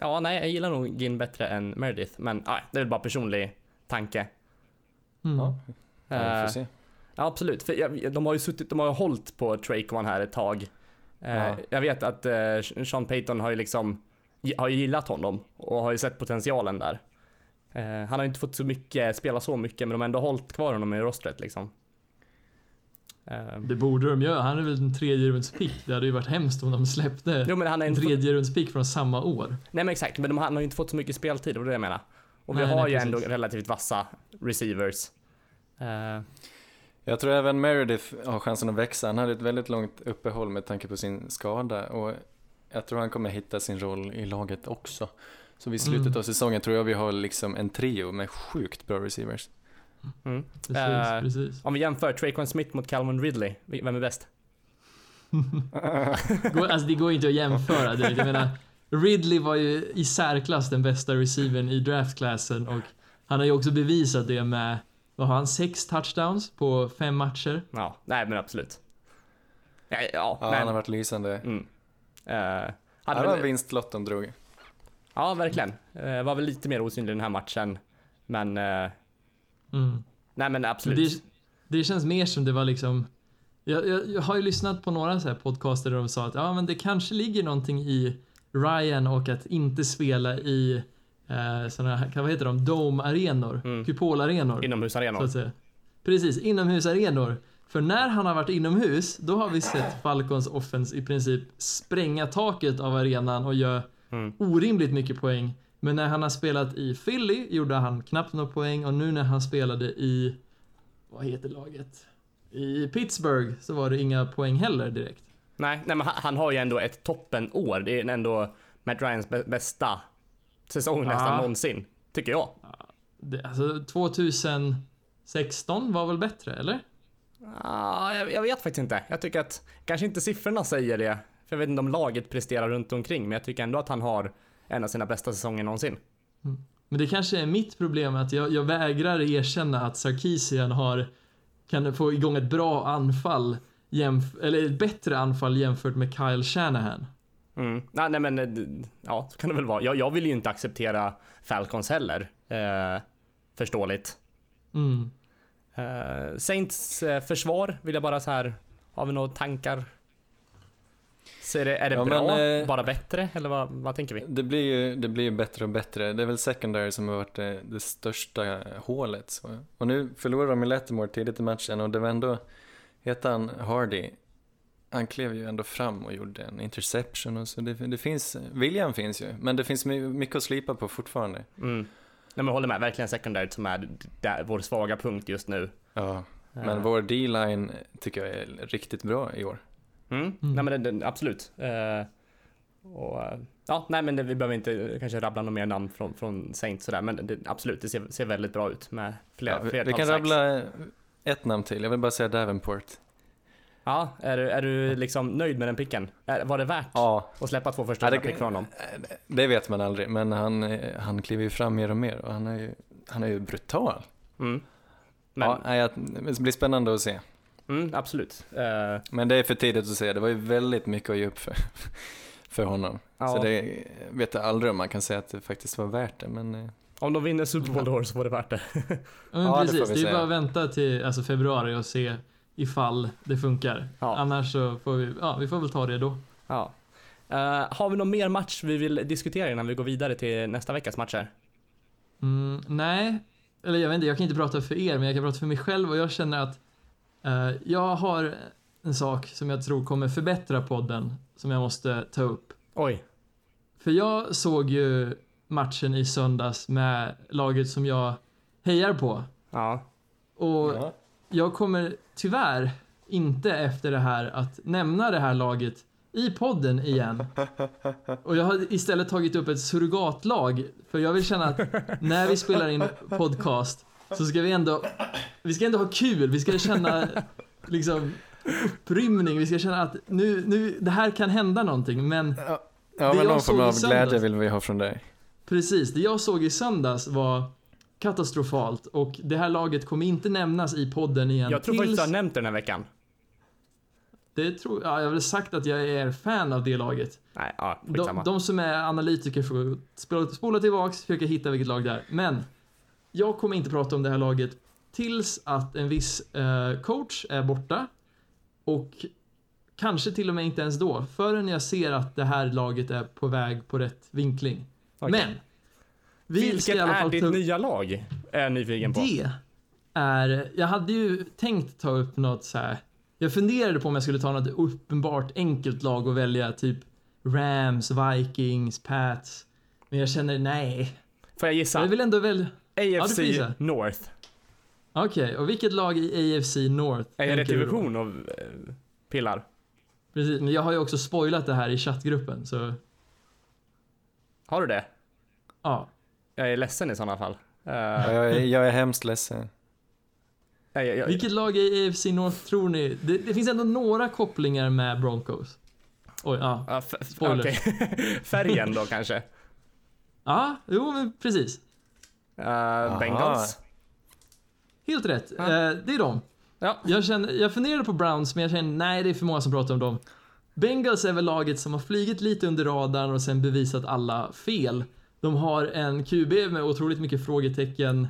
ja, nej, jag gillar nog Gin bättre än Meredith. Men ja, det är väl bara personlig tanke. Mm. Ja, ja, vi Eh, får se. Ja, absolut. För de har ju suttit, de har ju hållit på Traquan här ett tag. Eh, Ja. Jag vet att eh, Sean Payton har ju liksom, har ju gillat honom och har ju sett potentialen där. Eh, han har ju inte fått så mycket, spela så mycket, men de har ändå hållit kvar honom i rostret liksom. Det borde de göra. Han är väl en tredje runds pick. Det hade ju varit hemskt om de släppte jo men han har en inte fått, tredje runds pick från samma år. Nej men exakt, men de, han har ju inte fått så mycket speltid, och det är det jag menar. Och vi Nej, har nej, ju precis. ändå relativt vassa receivers. Eh, Jag tror även Meredith har chansen att växa. Han hade ett väldigt långt uppehåll med tanke på sin skada och jag tror han kommer hitta sin roll i laget också. Så vid slutet Mm. av säsongen tror jag vi har liksom en trio med sjukt bra receivers. mm. Precis, Eh, precis. Om vi jämför Traquan Smith mot Calvin Ridley, vem är bäst? *laughs* Alltså det går inte att jämföra direkt. Jag menar, Ridley var ju i särklass den bästa receivern i draftklassen och han har ju också bevisat det med, vad har han, sex touchdowns på fem matcher? Ja, nej men absolut. Ja, ja, Ja, han har varit lysande. Mm. Eh, Det var en väl, vinstlott de drog. ja, verkligen. Eh, var väl lite mer osynlig i den här matchen. Men, eh, Mm. nej men Men absolut. det, det känns mer som det var liksom jag, jag, jag har ju lyssnat på några så här podcaster där de sa att ja men det kanske ligger någonting i Ryan och att inte spela i eh, sådana här, vad heter de, dome-arenor, Mm. kupolarenor. Så Inomhusarenor. att säga. Precis, inomhusarenor. För när han har varit inomhus, då har vi sett Falcons offense i princip spränga taket av arenan och göra Mm. orimligt mycket poäng. Men när han har spelat i Philly gjorde han knappt några poäng och nu när han spelade i, vad heter laget? I Pittsburgh så var det inga poäng heller direkt. Nej, nej men han, han har ju ändå ett toppenår. Det är ändå Matt Ryans bä- bästa säsong nästan någonsin. Tycker jag. Det, alltså 2016 var väl bättre, eller? Ah, jag, jag vet faktiskt inte. Jag tycker att, kanske inte siffrorna säger det. För jag vet inte om laget presterar runt omkring. Men jag tycker ändå att han har en av sina bästa säsonger någonsin. Men det kanske är mitt problem att jag, jag vägrar erkänna att Sarkisian har kan få igång ett bra anfall jämf- eller ett bättre anfall jämfört med Kyle Shanahan. Mm. Nej, nej men, eh, ja så kan det väl vara. Jag, jag vill ju inte acceptera Falcons heller. Eh, förståeligt. Mm. Eh, Saints eh, försvar vill jag bara så här. Har vi några tankar? Så är det, är det Ja, bra? men, eh, bara bättre? Eller vad, vad tänker vi? Det blir ju det blir bättre och bättre. Det är väl secondary som har varit det, det största hålet. Så. Och nu förlorar de med Lattimore tidigt i matchen och det var ändå, heter han Hardy, han klev ju ändå fram och gjorde en interception och så det, det finns, viljan finns ju, men det finns my- mycket att slipa på fortfarande. Mm. Nej, men jag håller med. Verkligen secondary som är där, vår svaga punkt just nu. Ja, men Eh, vår D-line tycker jag är riktigt bra i år. Mm. Nej men det, det, absolut. Eh, och, ja, nej men det, vi behöver inte kanske rabbla några mer namn från, från Saints sådär, men det, absolut, det ser, ser väldigt bra ut med flera, Ja, vi, vi kan rabbla ett namn till, jag vill bara säga Davenport. Ja, är du, är du liksom nöjd med den picken? Var det värt Ja, att släppa två första Ja, det- pick från honom? det vet man aldrig, men han, han kliver ju fram mer och mer och han är ju, han är ju brutal. Mm. Men, Ja, det blir spännande att se. mm, absolut. Eh, Men det är för tidigt att säga, det var ju väldigt mycket att ge upp för, *laughs* för honom. ja, Så det vet jag aldrig om man kan säga att det faktiskt var värt det, men eh, Om de vinner Super Bowl i år så var det värt det. Ja, men Ja, det får precis. vi Det, är bara att vänta till alltså, februari och se ifall det funkar. Ja. Annars så får vi, ja, vi får väl ta det då. Ja. Eh, har vi någon mer match vi vill diskutera innan vi går vidare till nästa veckas matcher? Mm, nej, eller jag vet inte, jag kan inte prata för er, men jag kan prata för mig själv och jag känner att eh, jag har en sak som jag tror kommer förbättra podden som jag måste ta upp. Oj. För jag såg ju matchen i söndags med laget som jag hejar på Ja. och ja. Jag kommer tyvärr inte efter det här att nämna det här laget i podden igen. *laughs* Och jag har istället tagit upp ett surrogatlag för jag vill känna att när vi spelar in podcast så ska vi ändå, vi ska ändå ha kul, vi ska känna liksom upprymning, vi ska känna att nu, nu, det här kan hända någonting men ja Det men jag någon såg form av glädje vill vi ha från dig. Precis, det jag såg i söndags var katastrofalt och det här laget kommer inte nämnas i podden igen. Jag tror faktiskt jag har nämnt det den här veckan. Det tror ja, jag har väl sagt att jag är fan av det laget. Nej, ja, De, de som är analytiker får spola, spola tillbaks, försöka hitta vilket lag det är. Men jag kommer inte prata om det här laget tills att en viss eh, coach är borta och kanske till och med inte ens då, förrän jag ser att det här laget är på väg på rätt vinkling. Okej. Men vi Vilket är ditt nya lag? Är jag nyfiken på. det är, jag hade ju tänkt ta upp något så här Jag funderade på om jag skulle ta något uppenbart enkelt lag att välja, typ Rams, Vikings, Pats. Men jag känner nej. Får jag gissa? Jag vill ändå du AFC gissa. North. Okej, och vilket lag i AFC North? Är det division av eh, pillar? Precis, men jag har ju också spoilat det här i chattgruppen, så Har du det? ja. Jag är ledsen i sådana fall. Ja, jag, är, jag är hemskt ledsen. jag, jag, jag, Vilket lag i AFC North tror ni? Det, det finns ändå några kopplingar med Broncos. Oj, ja. f- Spoiler. okej. *laughs* Färgen då kanske? Ja, jo men precis. Uh, Bengals? Helt rätt. Ja. Eh, det är de. Ja. Jag, känner, jag funderade på Browns, men jag känner nej, det är för många som pratar om dem. Bengals är väl laget som har flugit lite under radarn och sen bevisat alla fel. De har en QB med otroligt mycket frågetecken.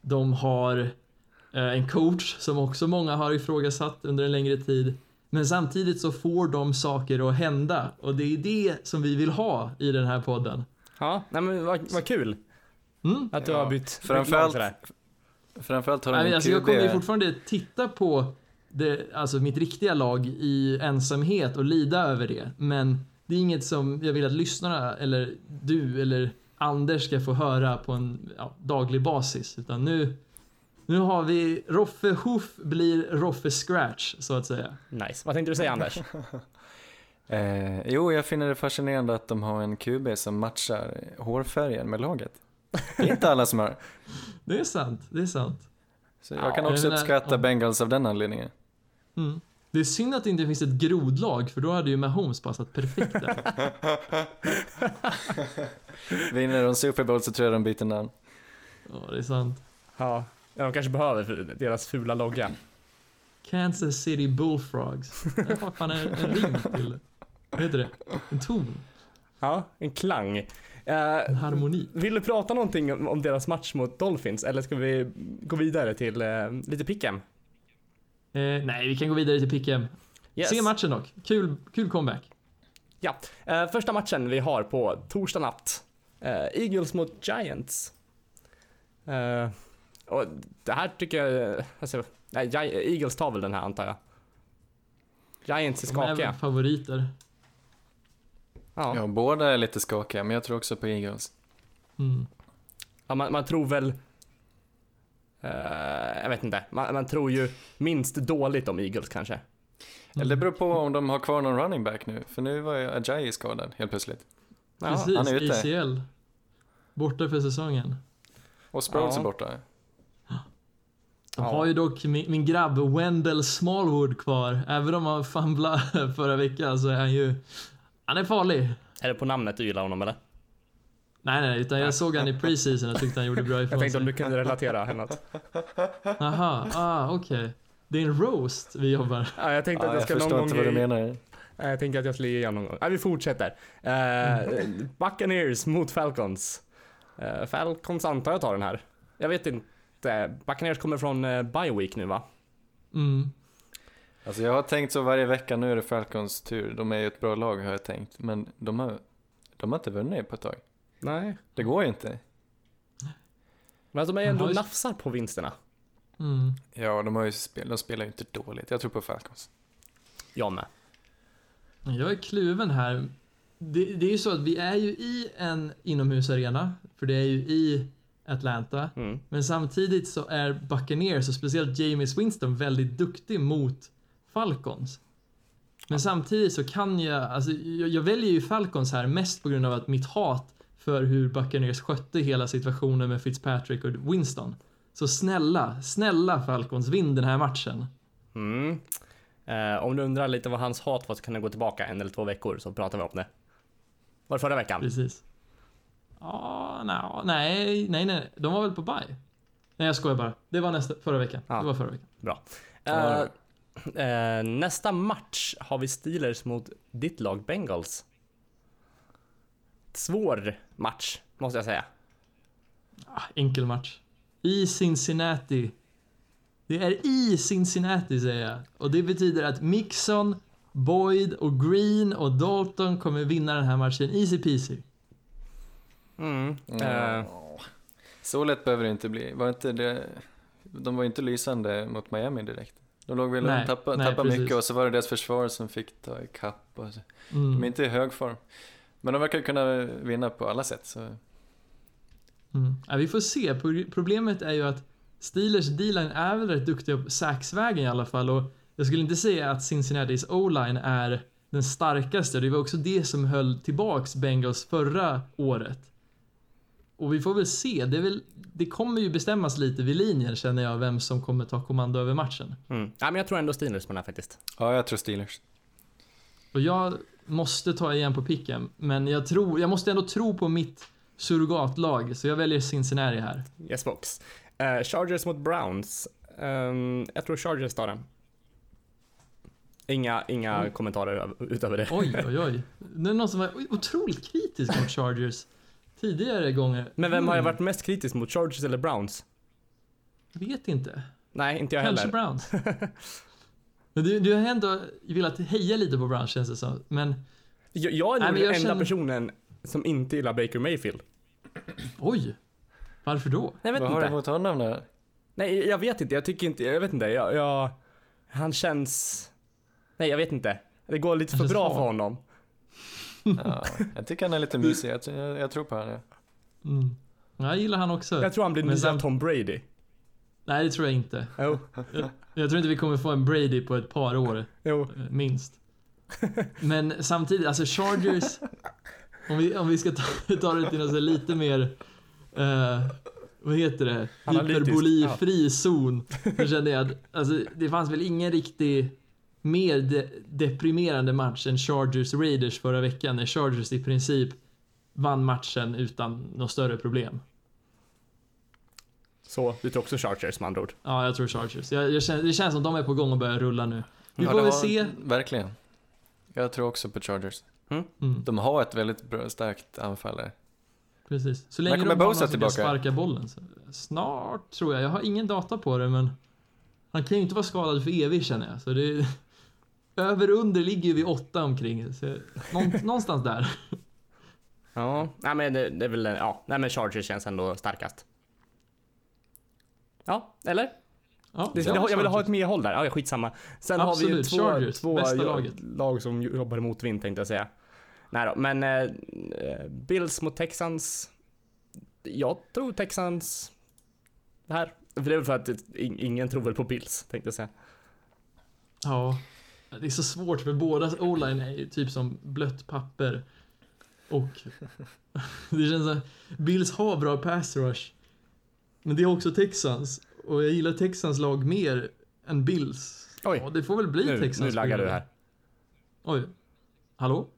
De har eh, en coach som också många har ifrågasatt under en längre tid. Men samtidigt så får de saker att hända och det är det som vi vill ha i den här podden. Ja, nej men vad, vad kul Mm. att du Ja, har bytt, bytt lag framförallt sådär. Framförallt har de Nej, en alltså jag QB. kommer ju fortfarande titta på det, alltså mitt riktiga lag i ensamhet och lida över det. Men det är inget som jag vill att lyssnarna eller du eller Anders ska få höra på en ja, daglig basis. Utan nu, nu har vi Roffe Hoof blir Roffe Scratch så att säga. Nice. Vad tänkte du säga Anders? *laughs* Eh, jo, jag finner det fascinerande att de har en QB som matchar hårfärgen med laget. Det är inte alla som har. *laughs* Det är sant, det är sant. Så jag kan Ja, också jag menar, uppskatta ja. Bengals av den anledningen. Mm. Det är synd att det inte finns ett grodlag för då hade ju Mahomes passat perfekt där. *laughs* Vinner de Super Bowl så tror jag de byter namn. Ja, det är sant. ja, ja, de kanske behöver för deras fula logga. Kansas City Bullfrogs. Det har fan en, en ring till det. Vad heter det? En ton. Ja, en klang. En Uh, harmoni. vill du prata någonting om, deras match mot Dolphins eller ska vi gå vidare till eh, lite pick'em? Eh, nej, vi kan gå vidare till Pick'em. Yes. Se matchen dock. Kul, kul comeback. Ja, eh, första matchen vi har på torsdag natt. Eh, Eagles mot Giants. Eh, och det här tycker jag, alltså, nej, Eagles tar väl den här antar jag. Giants är De är skakiga. väl favoriter. Ja. Ja, båda är lite skakiga, men jag tror också på Eagles. Mm. Ja, man, man tror väl... eh, jag vet inte. Man, man tror ju minst dåligt om Eagles kanske. Eller det beror på om de har kvar någon running back nu, för nu var ju Ajayi skadad helt plötsligt. Ja, Precis, han är ute. ACL. Borta för säsongen. Och Sproles Ja. är borta. De Ja. har ju dock min, min grabb Wendell Smallwood kvar. Även om han famblade *laughs* förra veckan så är han ju... Han är farlig. Är det på namnet du gillar honom eller? Nej, nej, utan jag såg han i preseason och tyckte han gjorde bra *laughs* Jag ifrån tänkte om sig. du kunde relatera något. Aha, ah, okej. Det är en roast vi jobbar. Ja, jag tänkte Ja, att jag jag ska någon förstår gång... inte vad du menar. Ja, Jag tänkte att jag skulle ge honom någon gång. Ja, vi fortsätter. Uh, Buccaneers mot Falcons. Eh, Falcons antar jag tar den här. Jag vet inte. Buccaneers kommer från uh, bye week nu va? Mm. Alltså jag har tänkt så varje vecka, nu är det Falcons tur. De är ju ett bra lag har jag tänkt, men de har, de har inte vunnit på ett tag. Nej. Det går ju inte. Men de är ändå har ju- nafsar på vinsterna. Mm. Ja, de, har ju spel, de spelar ju inte dåligt. Jag tror på Falcons. Jag med. Jag är kluven här. Det, det är ju så att vi är ju i en inomhusarena, för det är ju i Atlanta. Mm. Men samtidigt så är Buccaneers och speciellt James Winston väldigt duktig mot Falcons. Men samtidigt så kan jag, alltså jag, jag väljer ju Falcons här mest på grund av att mitt hat för hur Buccaneers skötte hela situationen med Fitzpatrick och Winston. Så snälla, snälla Falcons, vinn den här matchen. Mm. Eh, om du undrar lite vad hans hat var så kan du gå tillbaka en eller två veckor så pratar vi om det. Var det förra veckan? Precis. Ja, no, nej, nej, nej, de var väl på bye? Nej, jag skojar bara. Det var nästa, förra veckan. Ja. Det var förra veckan. Bra. Eh, eh, nästa match har vi Steelers mot ditt lag Bengals. Svår match, måste jag säga. Ah, enkel match. I Cincinnati. Det är i Cincinnati säger jag. Och det betyder att Mixon, Boyd och Green och Dalton kommer vinna den här matchen easy peasy. Mm. Eh, Ja. Så lätt behöver det inte bli. Var inte det, de var ju inte lysande mot Miami direkt. De låg väl och tappade, nej, tappade mycket och så var det deras försvar som fick ta ikapp. Och så. De är Mm. inte i hög form. Men de verkar kunna vinna på alla sätt. Så. Mm. Ja, vi får se. Pro- Problemet är ju att Steelers D-line är väl rätt duktiga på saxvägen i alla fall och jag skulle inte säga att Cincinnatis O-line är den starkaste. Det var också det som höll tillbaks Bengals förra året. Och vi får väl se. Det, väl, det kommer ju bestämmas lite vid linjen känner jag vem som kommer ta kommando över matchen. Mm. Ja, men jag tror ändå Steelers på den här faktiskt. Ja, jag tror Steelers. Och jag måste ta igen på picken, men jag, tror, jag måste ändå tro på mitt surrogatlag, så jag väljer Cincinnati här. Yes box. Eh, Chargers mot Browns. Ehm, jag tror Chargers tar den. Inga, inga Oj. kommentarer utöver det. Oj, oj, oj. *laughs* Det är någon som var otroligt kritisk mot Chargers tidigare gånger. Men vem har jag Mm, varit mest kritisk mot? Chargers eller Browns? Vet inte. Nej, inte jag Kanske heller. Browns. *laughs* Men du, du har ändå velat heja lite på Browns känns det som. Men Jag, jag är nog den enda känner- personen som inte gillar Baker Mayfield. oj. Varför då? Jag vet Vad har du inte. emot honom då? Nej, jag vet inte. Jag tycker inte, jag vet inte. Jag, jag, han känns... Nej, jag vet inte. Det går lite Han för bra svag. för honom. Ja, jag tycker han är lite mysig. Jag, jag, jag tror på honom. Ja. Mm. Jag gillar han också. Jag tror han blir nya sen- Tom Brady. Nej, det tror jag inte. Jo, Jag tror inte vi kommer få en Brady på ett par år. jo. Eh, Minst. Men samtidigt, alltså Chargers, om vi, om vi ska ta, ta det till något lite mer, eh, vad heter det, hyperbolifri zon. Så kände jag att, alltså det fanns väl ingen riktig mer de, deprimerande match än Chargers Raiders förra veckan när Chargers i princip vann matchen utan något större problem. Så, du tror också Chargers med andra ord? Ja, jag tror Chargers. Jag, jag känner, det känns som de är på gång att börja rulla nu. Vi Ja, får väl se. Verkligen. Jag tror också på Chargers. Mm. De har ett väldigt bra, starkt anfall där. Precis. Så länge de har någon Bosa som kan sparka bollen. Så. Snart tror jag. Jag har ingen data på det men han kan ju inte vara skadad för evigt känner jag. Så det *laughs* över och under ligger ju vid åtta omkring. Så någon, *laughs* någonstans där. Ja, nej men det, det är väl, ja, nej men Chargers känns ändå starkast. Ja, eller? Ja, Det, ja, jag, jag vill ha ett medhåll där, ja skitsamma. Sen har vi Absolut, två, Chargers, två lag som jobbar emot vind tänkte jag säga. Nej då, men eh, eh, Bills mot Texans. Jag tror Texans här. För det är väl för att ingen tror väl på Bills tänkte jag säga. Ja. Det är så svårt för bådas o-line är ju typ som blött papper. Och *laughs* det känns som Bills har bra pass rush. Men det har också Texans. Och jag gillar Texans lag mer än Bills. Oj. Ja, det får väl bli Nu, Texans. nu laggar du här. Oj. Hallå?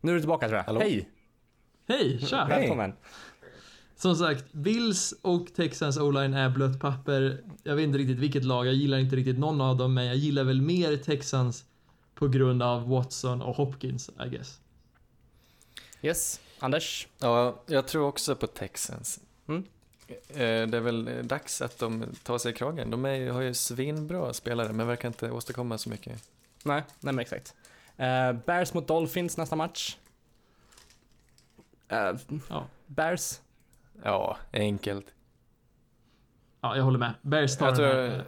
Nu är du tillbaka tror jag. Hallå? Hej! Hej, tja! Hej. Välkommen. Som sagt, Bills och Texans o-line är blött papper. Jag vet inte riktigt vilket lag, jag gillar inte riktigt någon av dem, men jag gillar väl mer Texans på grund av Watson och Hopkins, I guess. Yes, Anders. Ja, jag tror också på Texans. Mm. Eh, Det är väl dags att de tar sig i kragen. De är, har ju svinbra spelare, men verkar inte åstadkomma så mycket. Nej, nej men exakt. Eh, Bears mot Dolphins nästa match. Eh, Ja. Bears. Ja, enkelt. Ja, jag håller med. Bears tar Jag tror.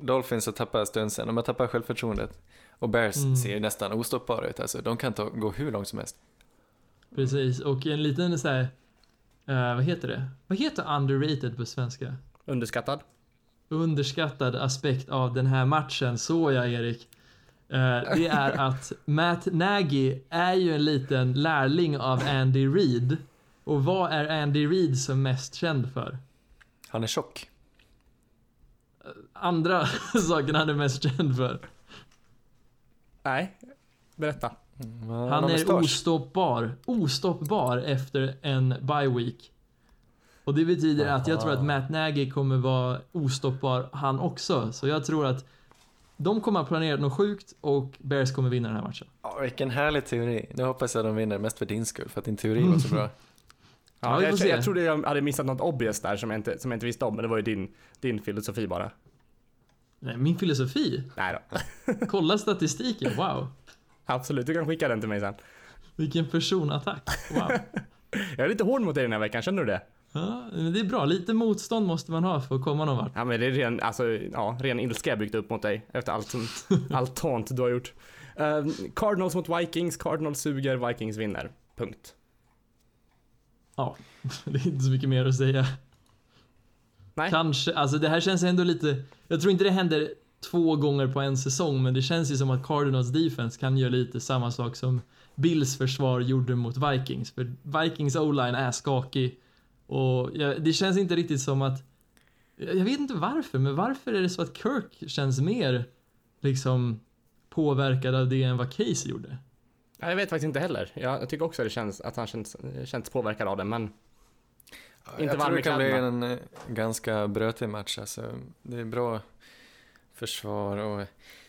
Dolphins har tappat stunsen. De har tappat självförtroendet. Och Bears Mm. ser nästan ostoppbara ut. Alltså, de kan ta, gå hur långt som helst. Precis, och en liten så här, eh, vad heter det? Vad heter underrated på svenska? Underskattad. underskattad aspekt av den här matchen, så ja Erik. Eh, det är *laughs* att Matt Nagy är ju en liten lärling av Andy Reid. Och vad är Andy Reid som mest känd för? Han är tjock. Andra *laughs* saken han är mest känd för. Nej, berätta. Mm, Han har är ostoppbar. Ostoppbar efter en bye week. Och det betyder att jag tror att Matt Nagy kommer vara ostoppbar han också. Så jag tror att de kommer att planera något sjukt och Bears kommer vinna den här matchen. Ja, vilken härlig teori. Nu hoppas jag de vinner, mest för din skull, för att din teori *laughs* var så bra. Ja, vi jag, se. jag trodde jag hade missat något obvious där som jag inte, som jag inte visste om, men det var ju din, din filosofi bara. Nej, min filosofi? Nej då. Kolla statistiken, wow. Absolut, du kan skicka den till mig sen. Vilken personattack, wow. *laughs* Jag är lite hård mot dig den här veckan, känner du det? Ja, men det är bra. Lite motstånd måste man ha för att komma någon vart. Ja men det är ren, alltså, ja, ren ilska jag byggt upp mot dig efter allt, sånt, *laughs* allt taunt du har gjort. Uh, Cardinals mot Vikings, Cardinals suger, Vikings vinner. Punkt. Ja, *laughs* det är inte så mycket mer att säga. Nej. Kanske, alltså det här känns ändå lite... Jag tror inte det händer två gånger på en säsong, men det känns ju som att Cardinals defense kan göra lite samma sak som Bills försvar gjorde mot Vikings. För Vikings o-line är skakig och ja, det känns inte riktigt som att... Jag vet inte varför, men varför är det så att Kirk känns mer liksom påverkad av det än vad Case gjorde? Ja, jag vet faktiskt inte heller. Jag, tycker också att det känns att han känns, känns påverkad av det, men Inte jag varm tror det kan bli en eh, ganska brötig match. Alltså, det är bra försvar och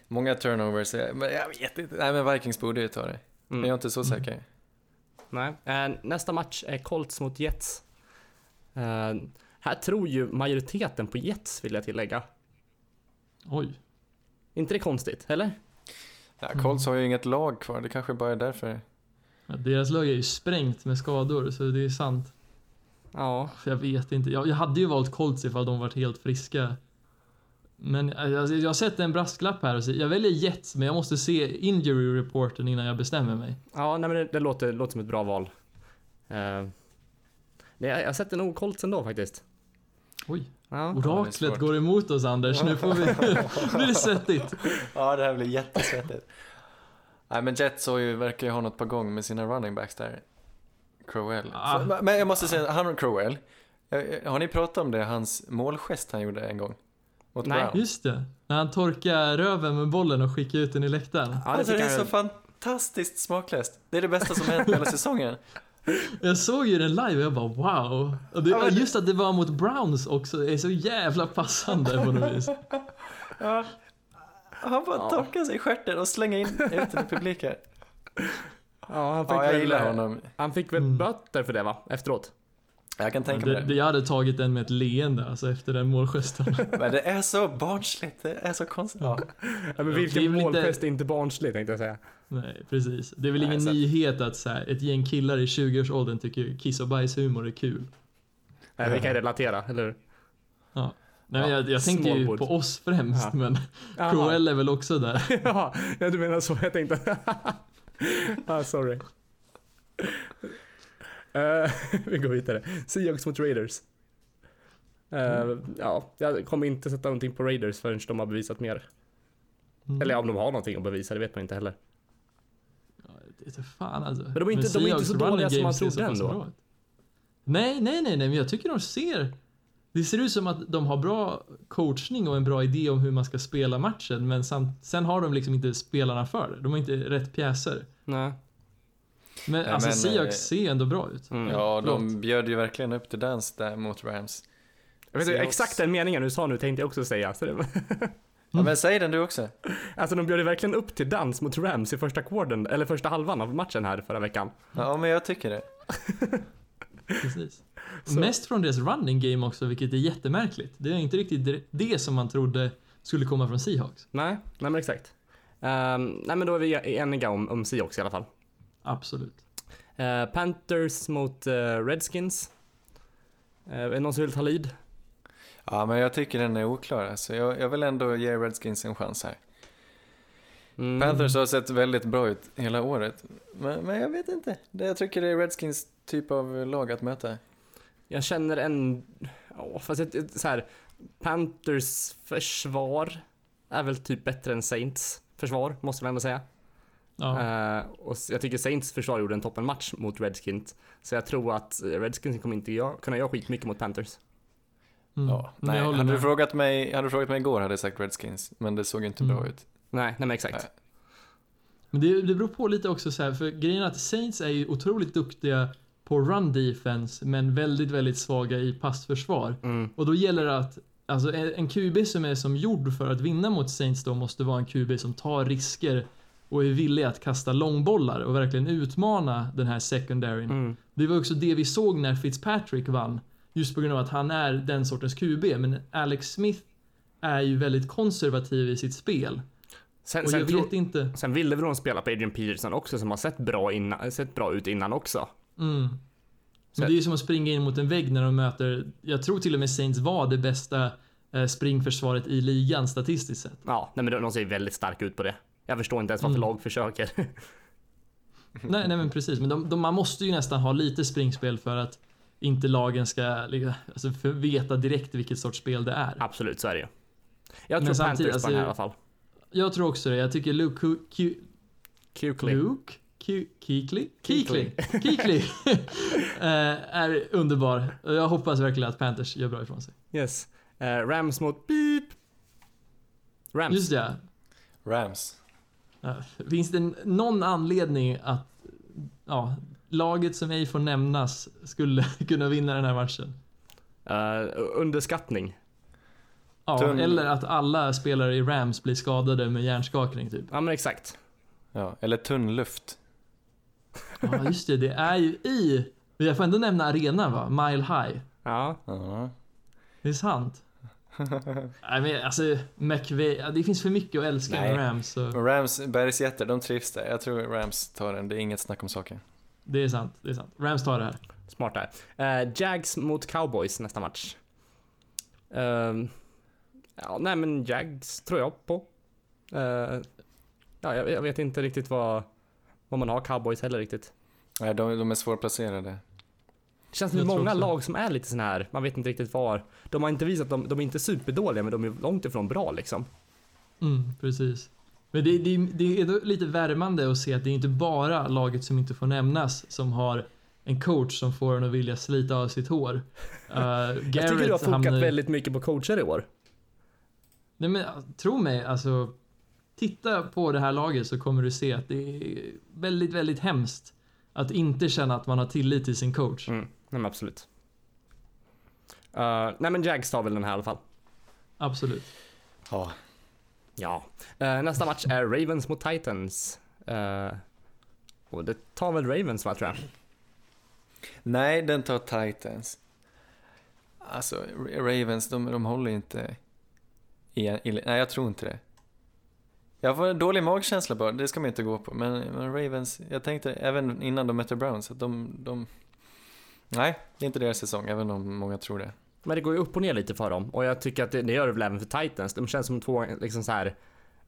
många turnovers. Jag- Men jag vet inte. Nej, men Vikings borde ju ta det. Men jag är mm, inte så säker. nej. Eh, nästa match är Colts mot Jets. Eh, här tror ju majoriteten på Jets, vill jag tillägga. Oj. inte det konstigt, eller? Ja, Colts har ju inget lag kvar. Det kanske bara är därför. Ja, deras lag är ju sprängt med skador, så det är sant. Ja. Jag vet inte. Jag, jag hade ju valt Colts ifall de varit helt friska. Men eh, jag, jag har sett en brasklapp här och så, jag väljer Jets, men jag måste se injury reporten innan jag bestämmer mig. Ja, nej men det, det låter, låter som ett bra val. Uh, det, jag sätter nog Colts ändå faktiskt. Oj, Ja. oraklet svårt. går emot oss Anders. Nu får vi... *laughs* *laughs* nu blir det svettigt. Ja, det här blir jättesvettigt. Nej, men Jets har ju, verkar ju ha något på gång med sina running backs där. Crowell. Ah. Så, men jag måste säga, han och Crowell. eh, Har ni pratat om det, hans målgest han gjorde en gång? Mot Nej. Brown? Just det. När han torkar röven med bollen och skickar ut den i läktaren. Ja, det alltså, det är så fantastiskt smaklöst. Det är det bästa som hänt hela säsongen. *laughs* Jag såg ju den live och jag bara wow. Och det, Ja, just att det var mot Browns också är så jävla passande på något vis. *laughs* Han bara Ja. torkar sig i stjärten och slänger in ut den i publiken. Ja, han fick Ja, jag väl, gillar eh, honom. Han fick väl Mm. böter för det va? Efteråt? Jag kan tänka mig Det, jag hade tagit den med ett leende alltså efter den målgesten. *laughs* Men det är så barnsligt, det är så konstigt. Ja. Ja, men vilken målgest är inte barnslig tänkte jag säga. Nej, precis. Det är väl Nej, ingen så nyhet att så här, ett gäng killar i 20-årsåldern tycker kiss och bajshumor är kul. Nej, vi kan relatera, eller hur? Nej, men Ja, jag, jag tänkte ju på oss främst, Ja. men. Crowell är väl också där. *laughs* ja, ja, du menar så. Jag tänkte... *laughs* ah, sorry. Eh, *laughs* vi går vidare. Seahawks mot Raiders. Eh, Ja, jag kommer inte sätta någonting på Raiders förrän de har bevisat mer. Mm. Eller om de har någonting att bevisa, det vet man inte heller. Ja, det är inte fan alltså. Men de är inte- de är inte så dåliga som man trodde ändå. Nej, nej, nej, nej, men jag tycker de ser... Det ser ut som att de har bra coachning och en bra idé om hur man ska spela matchen, men samt, sen har de liksom inte spelarna för det. De har inte rätt pjäser. Nej. Men Nej, alltså men, Seahawks eh, ser ändå bra ut. Mm. Ja, de förlåt. bjöd ju verkligen upp till dans där mot Rams. Jag vet, Seahawks. exakt den meningen du sa nu tänkte jag också säga. Så det, Ja, men säg den du också. alltså de bjöd ju verkligen upp till dans mot Rams i första quartern, eller första halvan av matchen här förra veckan. Ja, men jag tycker det. *laughs* Precis. Så- Mest från deras running game också, vilket är jättemärkligt. Det är inte riktigt det som man trodde skulle komma från Seahawks. Nej, nej men exakt. Ehm, nej men då är vi eniga om, om Seahawks i alla fall. Absolut. Eh, Panthers mot eh, Redskins. Uh, är det någon som vill ta lead? Ja, men jag tycker den är oklar. Alltså, jag, jag vill ändå ge Redskins en chans här. Mm. Panthers har sett väldigt bra ut hela året. Men, men jag vet inte. Det, jag tycker det är Redskins typ av lag att möta. Jag känner en... Ja, fast ett, ett, så här, Panthers försvar är väl typ bättre än Saints försvar, måste man ändå säga. Ja. Eh, och jag tycker Saints försvar gjorde en toppenmatch mot Redskins. Så jag tror att Redskins kommer inte göra, kunna göra skitmycket mot Panthers. Mm. Ja, nej, jag hade, du frågat mig, hade du frågat mig igår hade jag sagt Redskins. Men det såg inte bra Mm. ut. Nej, nej men exakt. Nej. Men det, det beror på lite också så här, för grejen är att Saints är ju otroligt duktiga på run defense, men väldigt, väldigt svaga i passförsvar. Mm. Och då gäller det att, alltså en en QB som är som gjord för att vinna mot Saints då måste vara en QB som tar risker och är villig att kasta långbollar och verkligen utmana den här secondaryn. Mm. Det var också det vi såg när Fitzpatrick vann. Just på grund av att han är den sortens QB, men Alex Smith är ju väldigt konservativ i sitt spel. Sen, Och sen, jag tro, vet inte... sen ville väl de spela på Adrian Peterson också som har sett bra, innan, sett bra ut innan också. Mm. Men det är ju som att springa in mot en vägg när de möter, jag tror till och med Saints var det bästa eh, springförsvaret i ligan statistiskt sett. Ja, nej, men de- de ser väldigt starka ut på det. Jag förstår inte ens varför Mm. lag försöker. *laughs* Nej, nej men precis, men de, de, man måste ju nästan ha lite springspel för att inte lagen ska liksom, alltså, veta direkt vilket sorts spel det är. Absolut, så är det ju. Jag tror Panthers på den här i alla alltså- fall. Jag tror också det. Jag tycker Luke Ku- Ku- Kukley. Luke? Keekly. Keekly. *laughs* eh, är underbar. Jag hoppas verkligen att Panthers gör bra ifrån sig. Yes. Eh, Rams mot beep. Rams. Just det. Rams. Ja, Finns det någon anledning att ja, laget som ej får nämnas skulle *laughs* kunna vinna den här matchen? Eh, underskattning. Ja, Tunn- eller att alla spelare i Rams blir skadade med hjärnskakning typ. Ja men exakt. Ja, eller tunn luft. Ja, just det. Det är ju i... Jag får ändå nämna arenan va? Mile High. Ja. Ja. Det är sant. *laughs* Nej men alltså, McVay, det finns för mycket att älska med. Rams. Så Men Rams, bergsjätter, de trivs där. Jag tror Rams tar den, det är inget snack om saken. det är sant, det är sant. Rams tar det här. Smart där. Eh, Jags mot Cowboys nästa match. Ehm, ja, nej men Jags tror jag på. Eh, ja, jag, jag vet inte riktigt vad, vad man har Cowboys heller riktigt. Nej, de, de är svårplacerade. Det känns som det många lag som är lite sån här, man vet inte riktigt var. De har inte visat, de, de är inte superdåliga men de är långt ifrån bra liksom. Mm, precis. Men det, det, det är lite värmande att se att det är inte bara laget som inte får nämnas som har en coach som får en att vilja slita av sitt hår. Uh, *laughs* Jag tycker du har fokat hamnar... väldigt mycket på coacher i år. Nej men tro mig, alltså. Titta på det här laget så kommer du se att det är väldigt, väldigt hemskt att inte känna att man har tillit till sin coach. Mm, nej men absolut. Eh, nej men Jags tar väl den här i alla fall. Absolut. Ja. Ja. Eh, nästa match är Ravens mot Titans. Eh, och det tar väl Ravens va tror jag. Nej, den tar Titans. Alltså, Ravens, de, de håller inte i, i, Nej, jag tror inte det. Jag får en dålig magkänsla bara, det ska man inte gå på. Men, men Ravens, jag tänkte även innan de mötte Browns att de, de... Nej, det är inte deras säsong, även om många tror det. Men det går ju upp och ner lite för dem och jag tycker att det, det gör det väl även för Titans. De känns som två liksom så här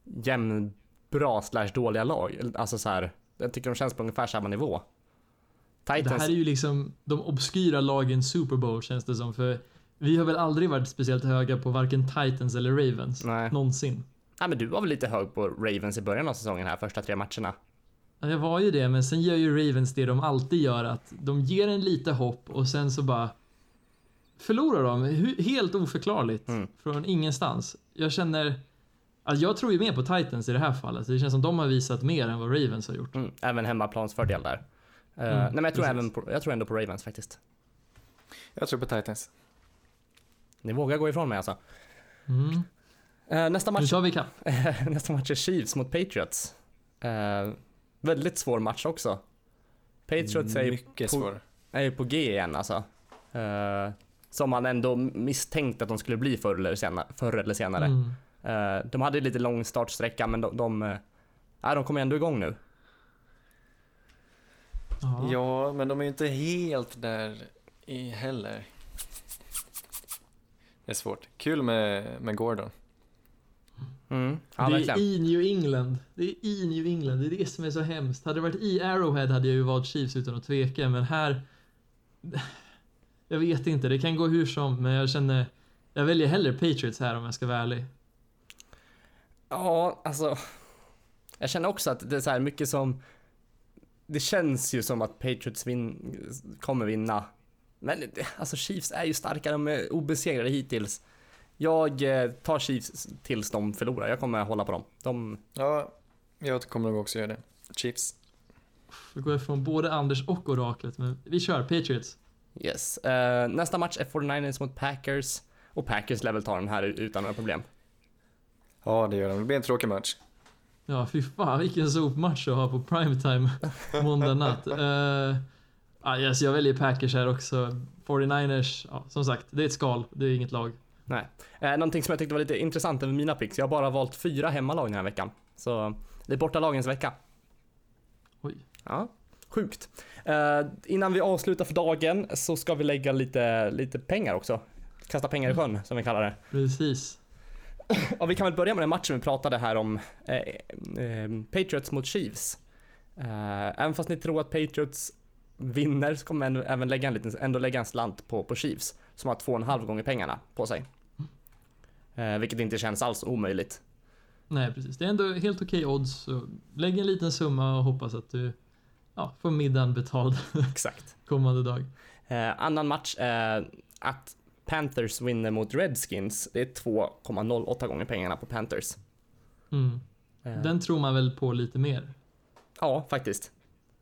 jämnbra slash dåliga lag. Alltså så här, jag tycker de känns på ungefär samma nivå. Det Titans, här är ju liksom de obskyra lagen Super Bowl känns det som. För vi har väl aldrig varit speciellt höga på varken Titans eller Ravens. Nej. Någonsin. ja, men du var väl lite hög på Ravens i början av säsongen här, första tre matcherna. Ja, jag var ju det, men sen gör ju Ravens det de alltid gör. Att de ger en lite hopp och sen så bara förlorar de. Helt oförklarligt. Mm. Från ingenstans. Jag känner... Alltså jag tror ju mer på Titans i det här fallet. Det känns som de har visat mer än vad Ravens har gjort. Mm, även hemmaplansfördel där. Eh, Mm, nej men jag tror, precis. även på, jag tror ändå på Ravens faktiskt. Jag tror på Titans. Ni vågar gå ifrån mig alltså. Mm. Eh, nästa Nu match tar vi ikapp. *laughs* Nästa match är Chiefs mot Patriots. Eh, väldigt svår match också. Patriots är Mycket på- svår. är ju på G igen alltså. Eh, som man ändå misstänkte att de skulle bli förr eller senare. Förr eller senare. Mm. Eh, de hade lite lång startsträcka men de, de, ja, de kommer ändå igång nu. Ja. Ja, men de är ju inte helt där i heller. Det är svårt. Kul med, med Gordon. Mm. Ja, det är verkligen. i New England. Det är i New England. Det är det som är så hemskt. Hade det varit i Arrowhead hade jag ju valt Chiefs utan att tveka, men här... *laughs* Jag vet inte, det kan gå hur som, men jag känner... Jag väljer hellre Patriots här om jag ska vara ärlig. Ja, alltså. Jag känner också att det är så här mycket som. Det känns ju som att Patriots vin, kommer vinna. Men alltså Chiefs är ju starkare, de är obesegrade hittills. Jag eh, tar Chiefs tills de förlorar. Jag kommer hålla på dem. De, Ja, jag kommer nog också göra det. Chiefs. Vi går ifrån både Anders och oraklet, men vi kör Patriots. yes. Eh, nästa match är 49ers mot Packers. Och Packers lär väl ta den här utan några problem. Ja, det gör de. Det blir en tråkig match. Ja, fy fan vilken sopmatch att ha på primetime *laughs* måndag natt. Uh, yes, jag väljer Packers här också. 49ers, ja, som sagt, det är ett skal, det är inget lag. Nej. Eh, någonting som jag tyckte var lite intressant över mina picks. Jag har bara valt fyra hemmalag den här veckan. Så det är bortalagens vecka. Oj. Ja. Sjukt. Eh, innan vi avslutar för dagen så ska vi lägga lite, lite pengar också. Kasta pengar i sjön som vi kallar det. Precis. *clears throat* Ja, vi kan väl börja med den matchen vi pratade här om. Eh, eh, Patriots mot Chiefs. Eh, även fast ni tror att Patriots vinner så kommer jag även lägga en liten, ändå lägga en slant på, på Chiefs. Som har två och en halv gånger pengarna på sig. Eh, vilket inte känns alls omöjligt. Nej, precis. Det är ändå helt okej odds. Så lägg en liten summa och hoppas att du ja, får middagen betald *laughs* Exakt. kommande dag. Eh, annan match är att Panthers vinner mot Redskins. Det är 2,08 gånger pengarna på Panthers. Mm. Eh, Den tror man väl på lite mer. Ja, faktiskt.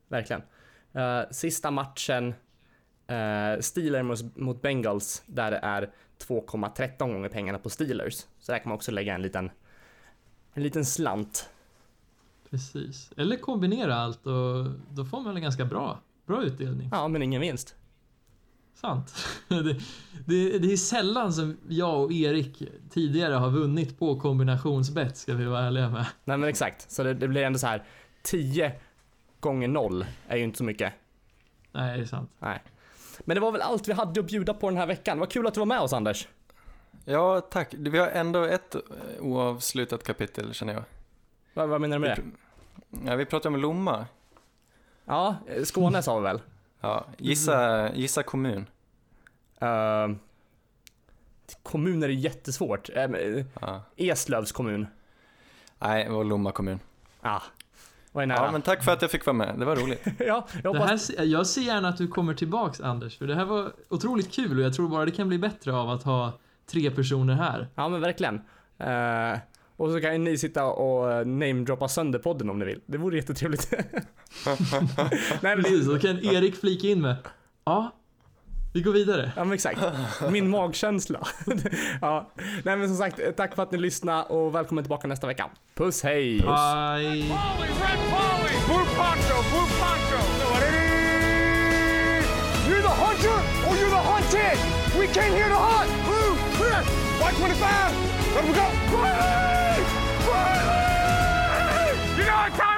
Verkligen. Eh, sista matchen, uh, Steelers mot, mot Bengals, där det är 2,13 gånger pengarna på Steelers. Så där kan man också lägga en liten, en liten slant. Precis. Eller kombinera allt och då får man väl en ganska bra, bra utdelning. Ja, men ingen vinst. Sant. *laughs* Det, det, det är sällan som jag och Erik tidigare har vunnit på kombinationsbett, ska vi vara ärliga med. Nej, men exakt. Så det, det blir ändå så här 10 gånger 0 är ju inte så mycket. Nej, det är sant. Nej. Men det var väl allt vi hade att bjuda på den här veckan. Vad kul att du var med oss Anders. Ja, tack. Vi har ändå ett eh, oavslutat kapitel känner jag. Vad, vad menar du med det? Ja, vi pratade om Lomma. Ja, Skåne sa vi väl? Ja, gissa, gissa kommun. Uh, kommuner är jättesvårt. Uh, Ja. Eslövs kommun. Nej, det var Lomma kommun. Ah, vad är nära? Ja, men tack för att jag fick vara med. Det var roligt. *laughs* ja, jag Det hoppas... här, se- jag ser gärna att du kommer tillbaks Anders, för det här var otroligt kul och jag tror bara det kan bli bättre av att ha tre personer här. Ja, men verkligen. Eh, och så kan ju ni sitta och namedroppa sönder podden om ni vill. Det vore jättetrevligt. *laughs* Nej, men, Precis, då kan Erik flika in med Ja, vi går vidare. Ja men exakt. Min magkänsla. *laughs* ja. Nej men som sagt, tack för att ni lyssnade och välkommen tillbaka nästa vecka. Puss hej! Puss. Bye! You're the hunter or you're the hunted! We came here to hunt! Blue, clear! Y25! Let we go! Quietly! Quietly! You know what time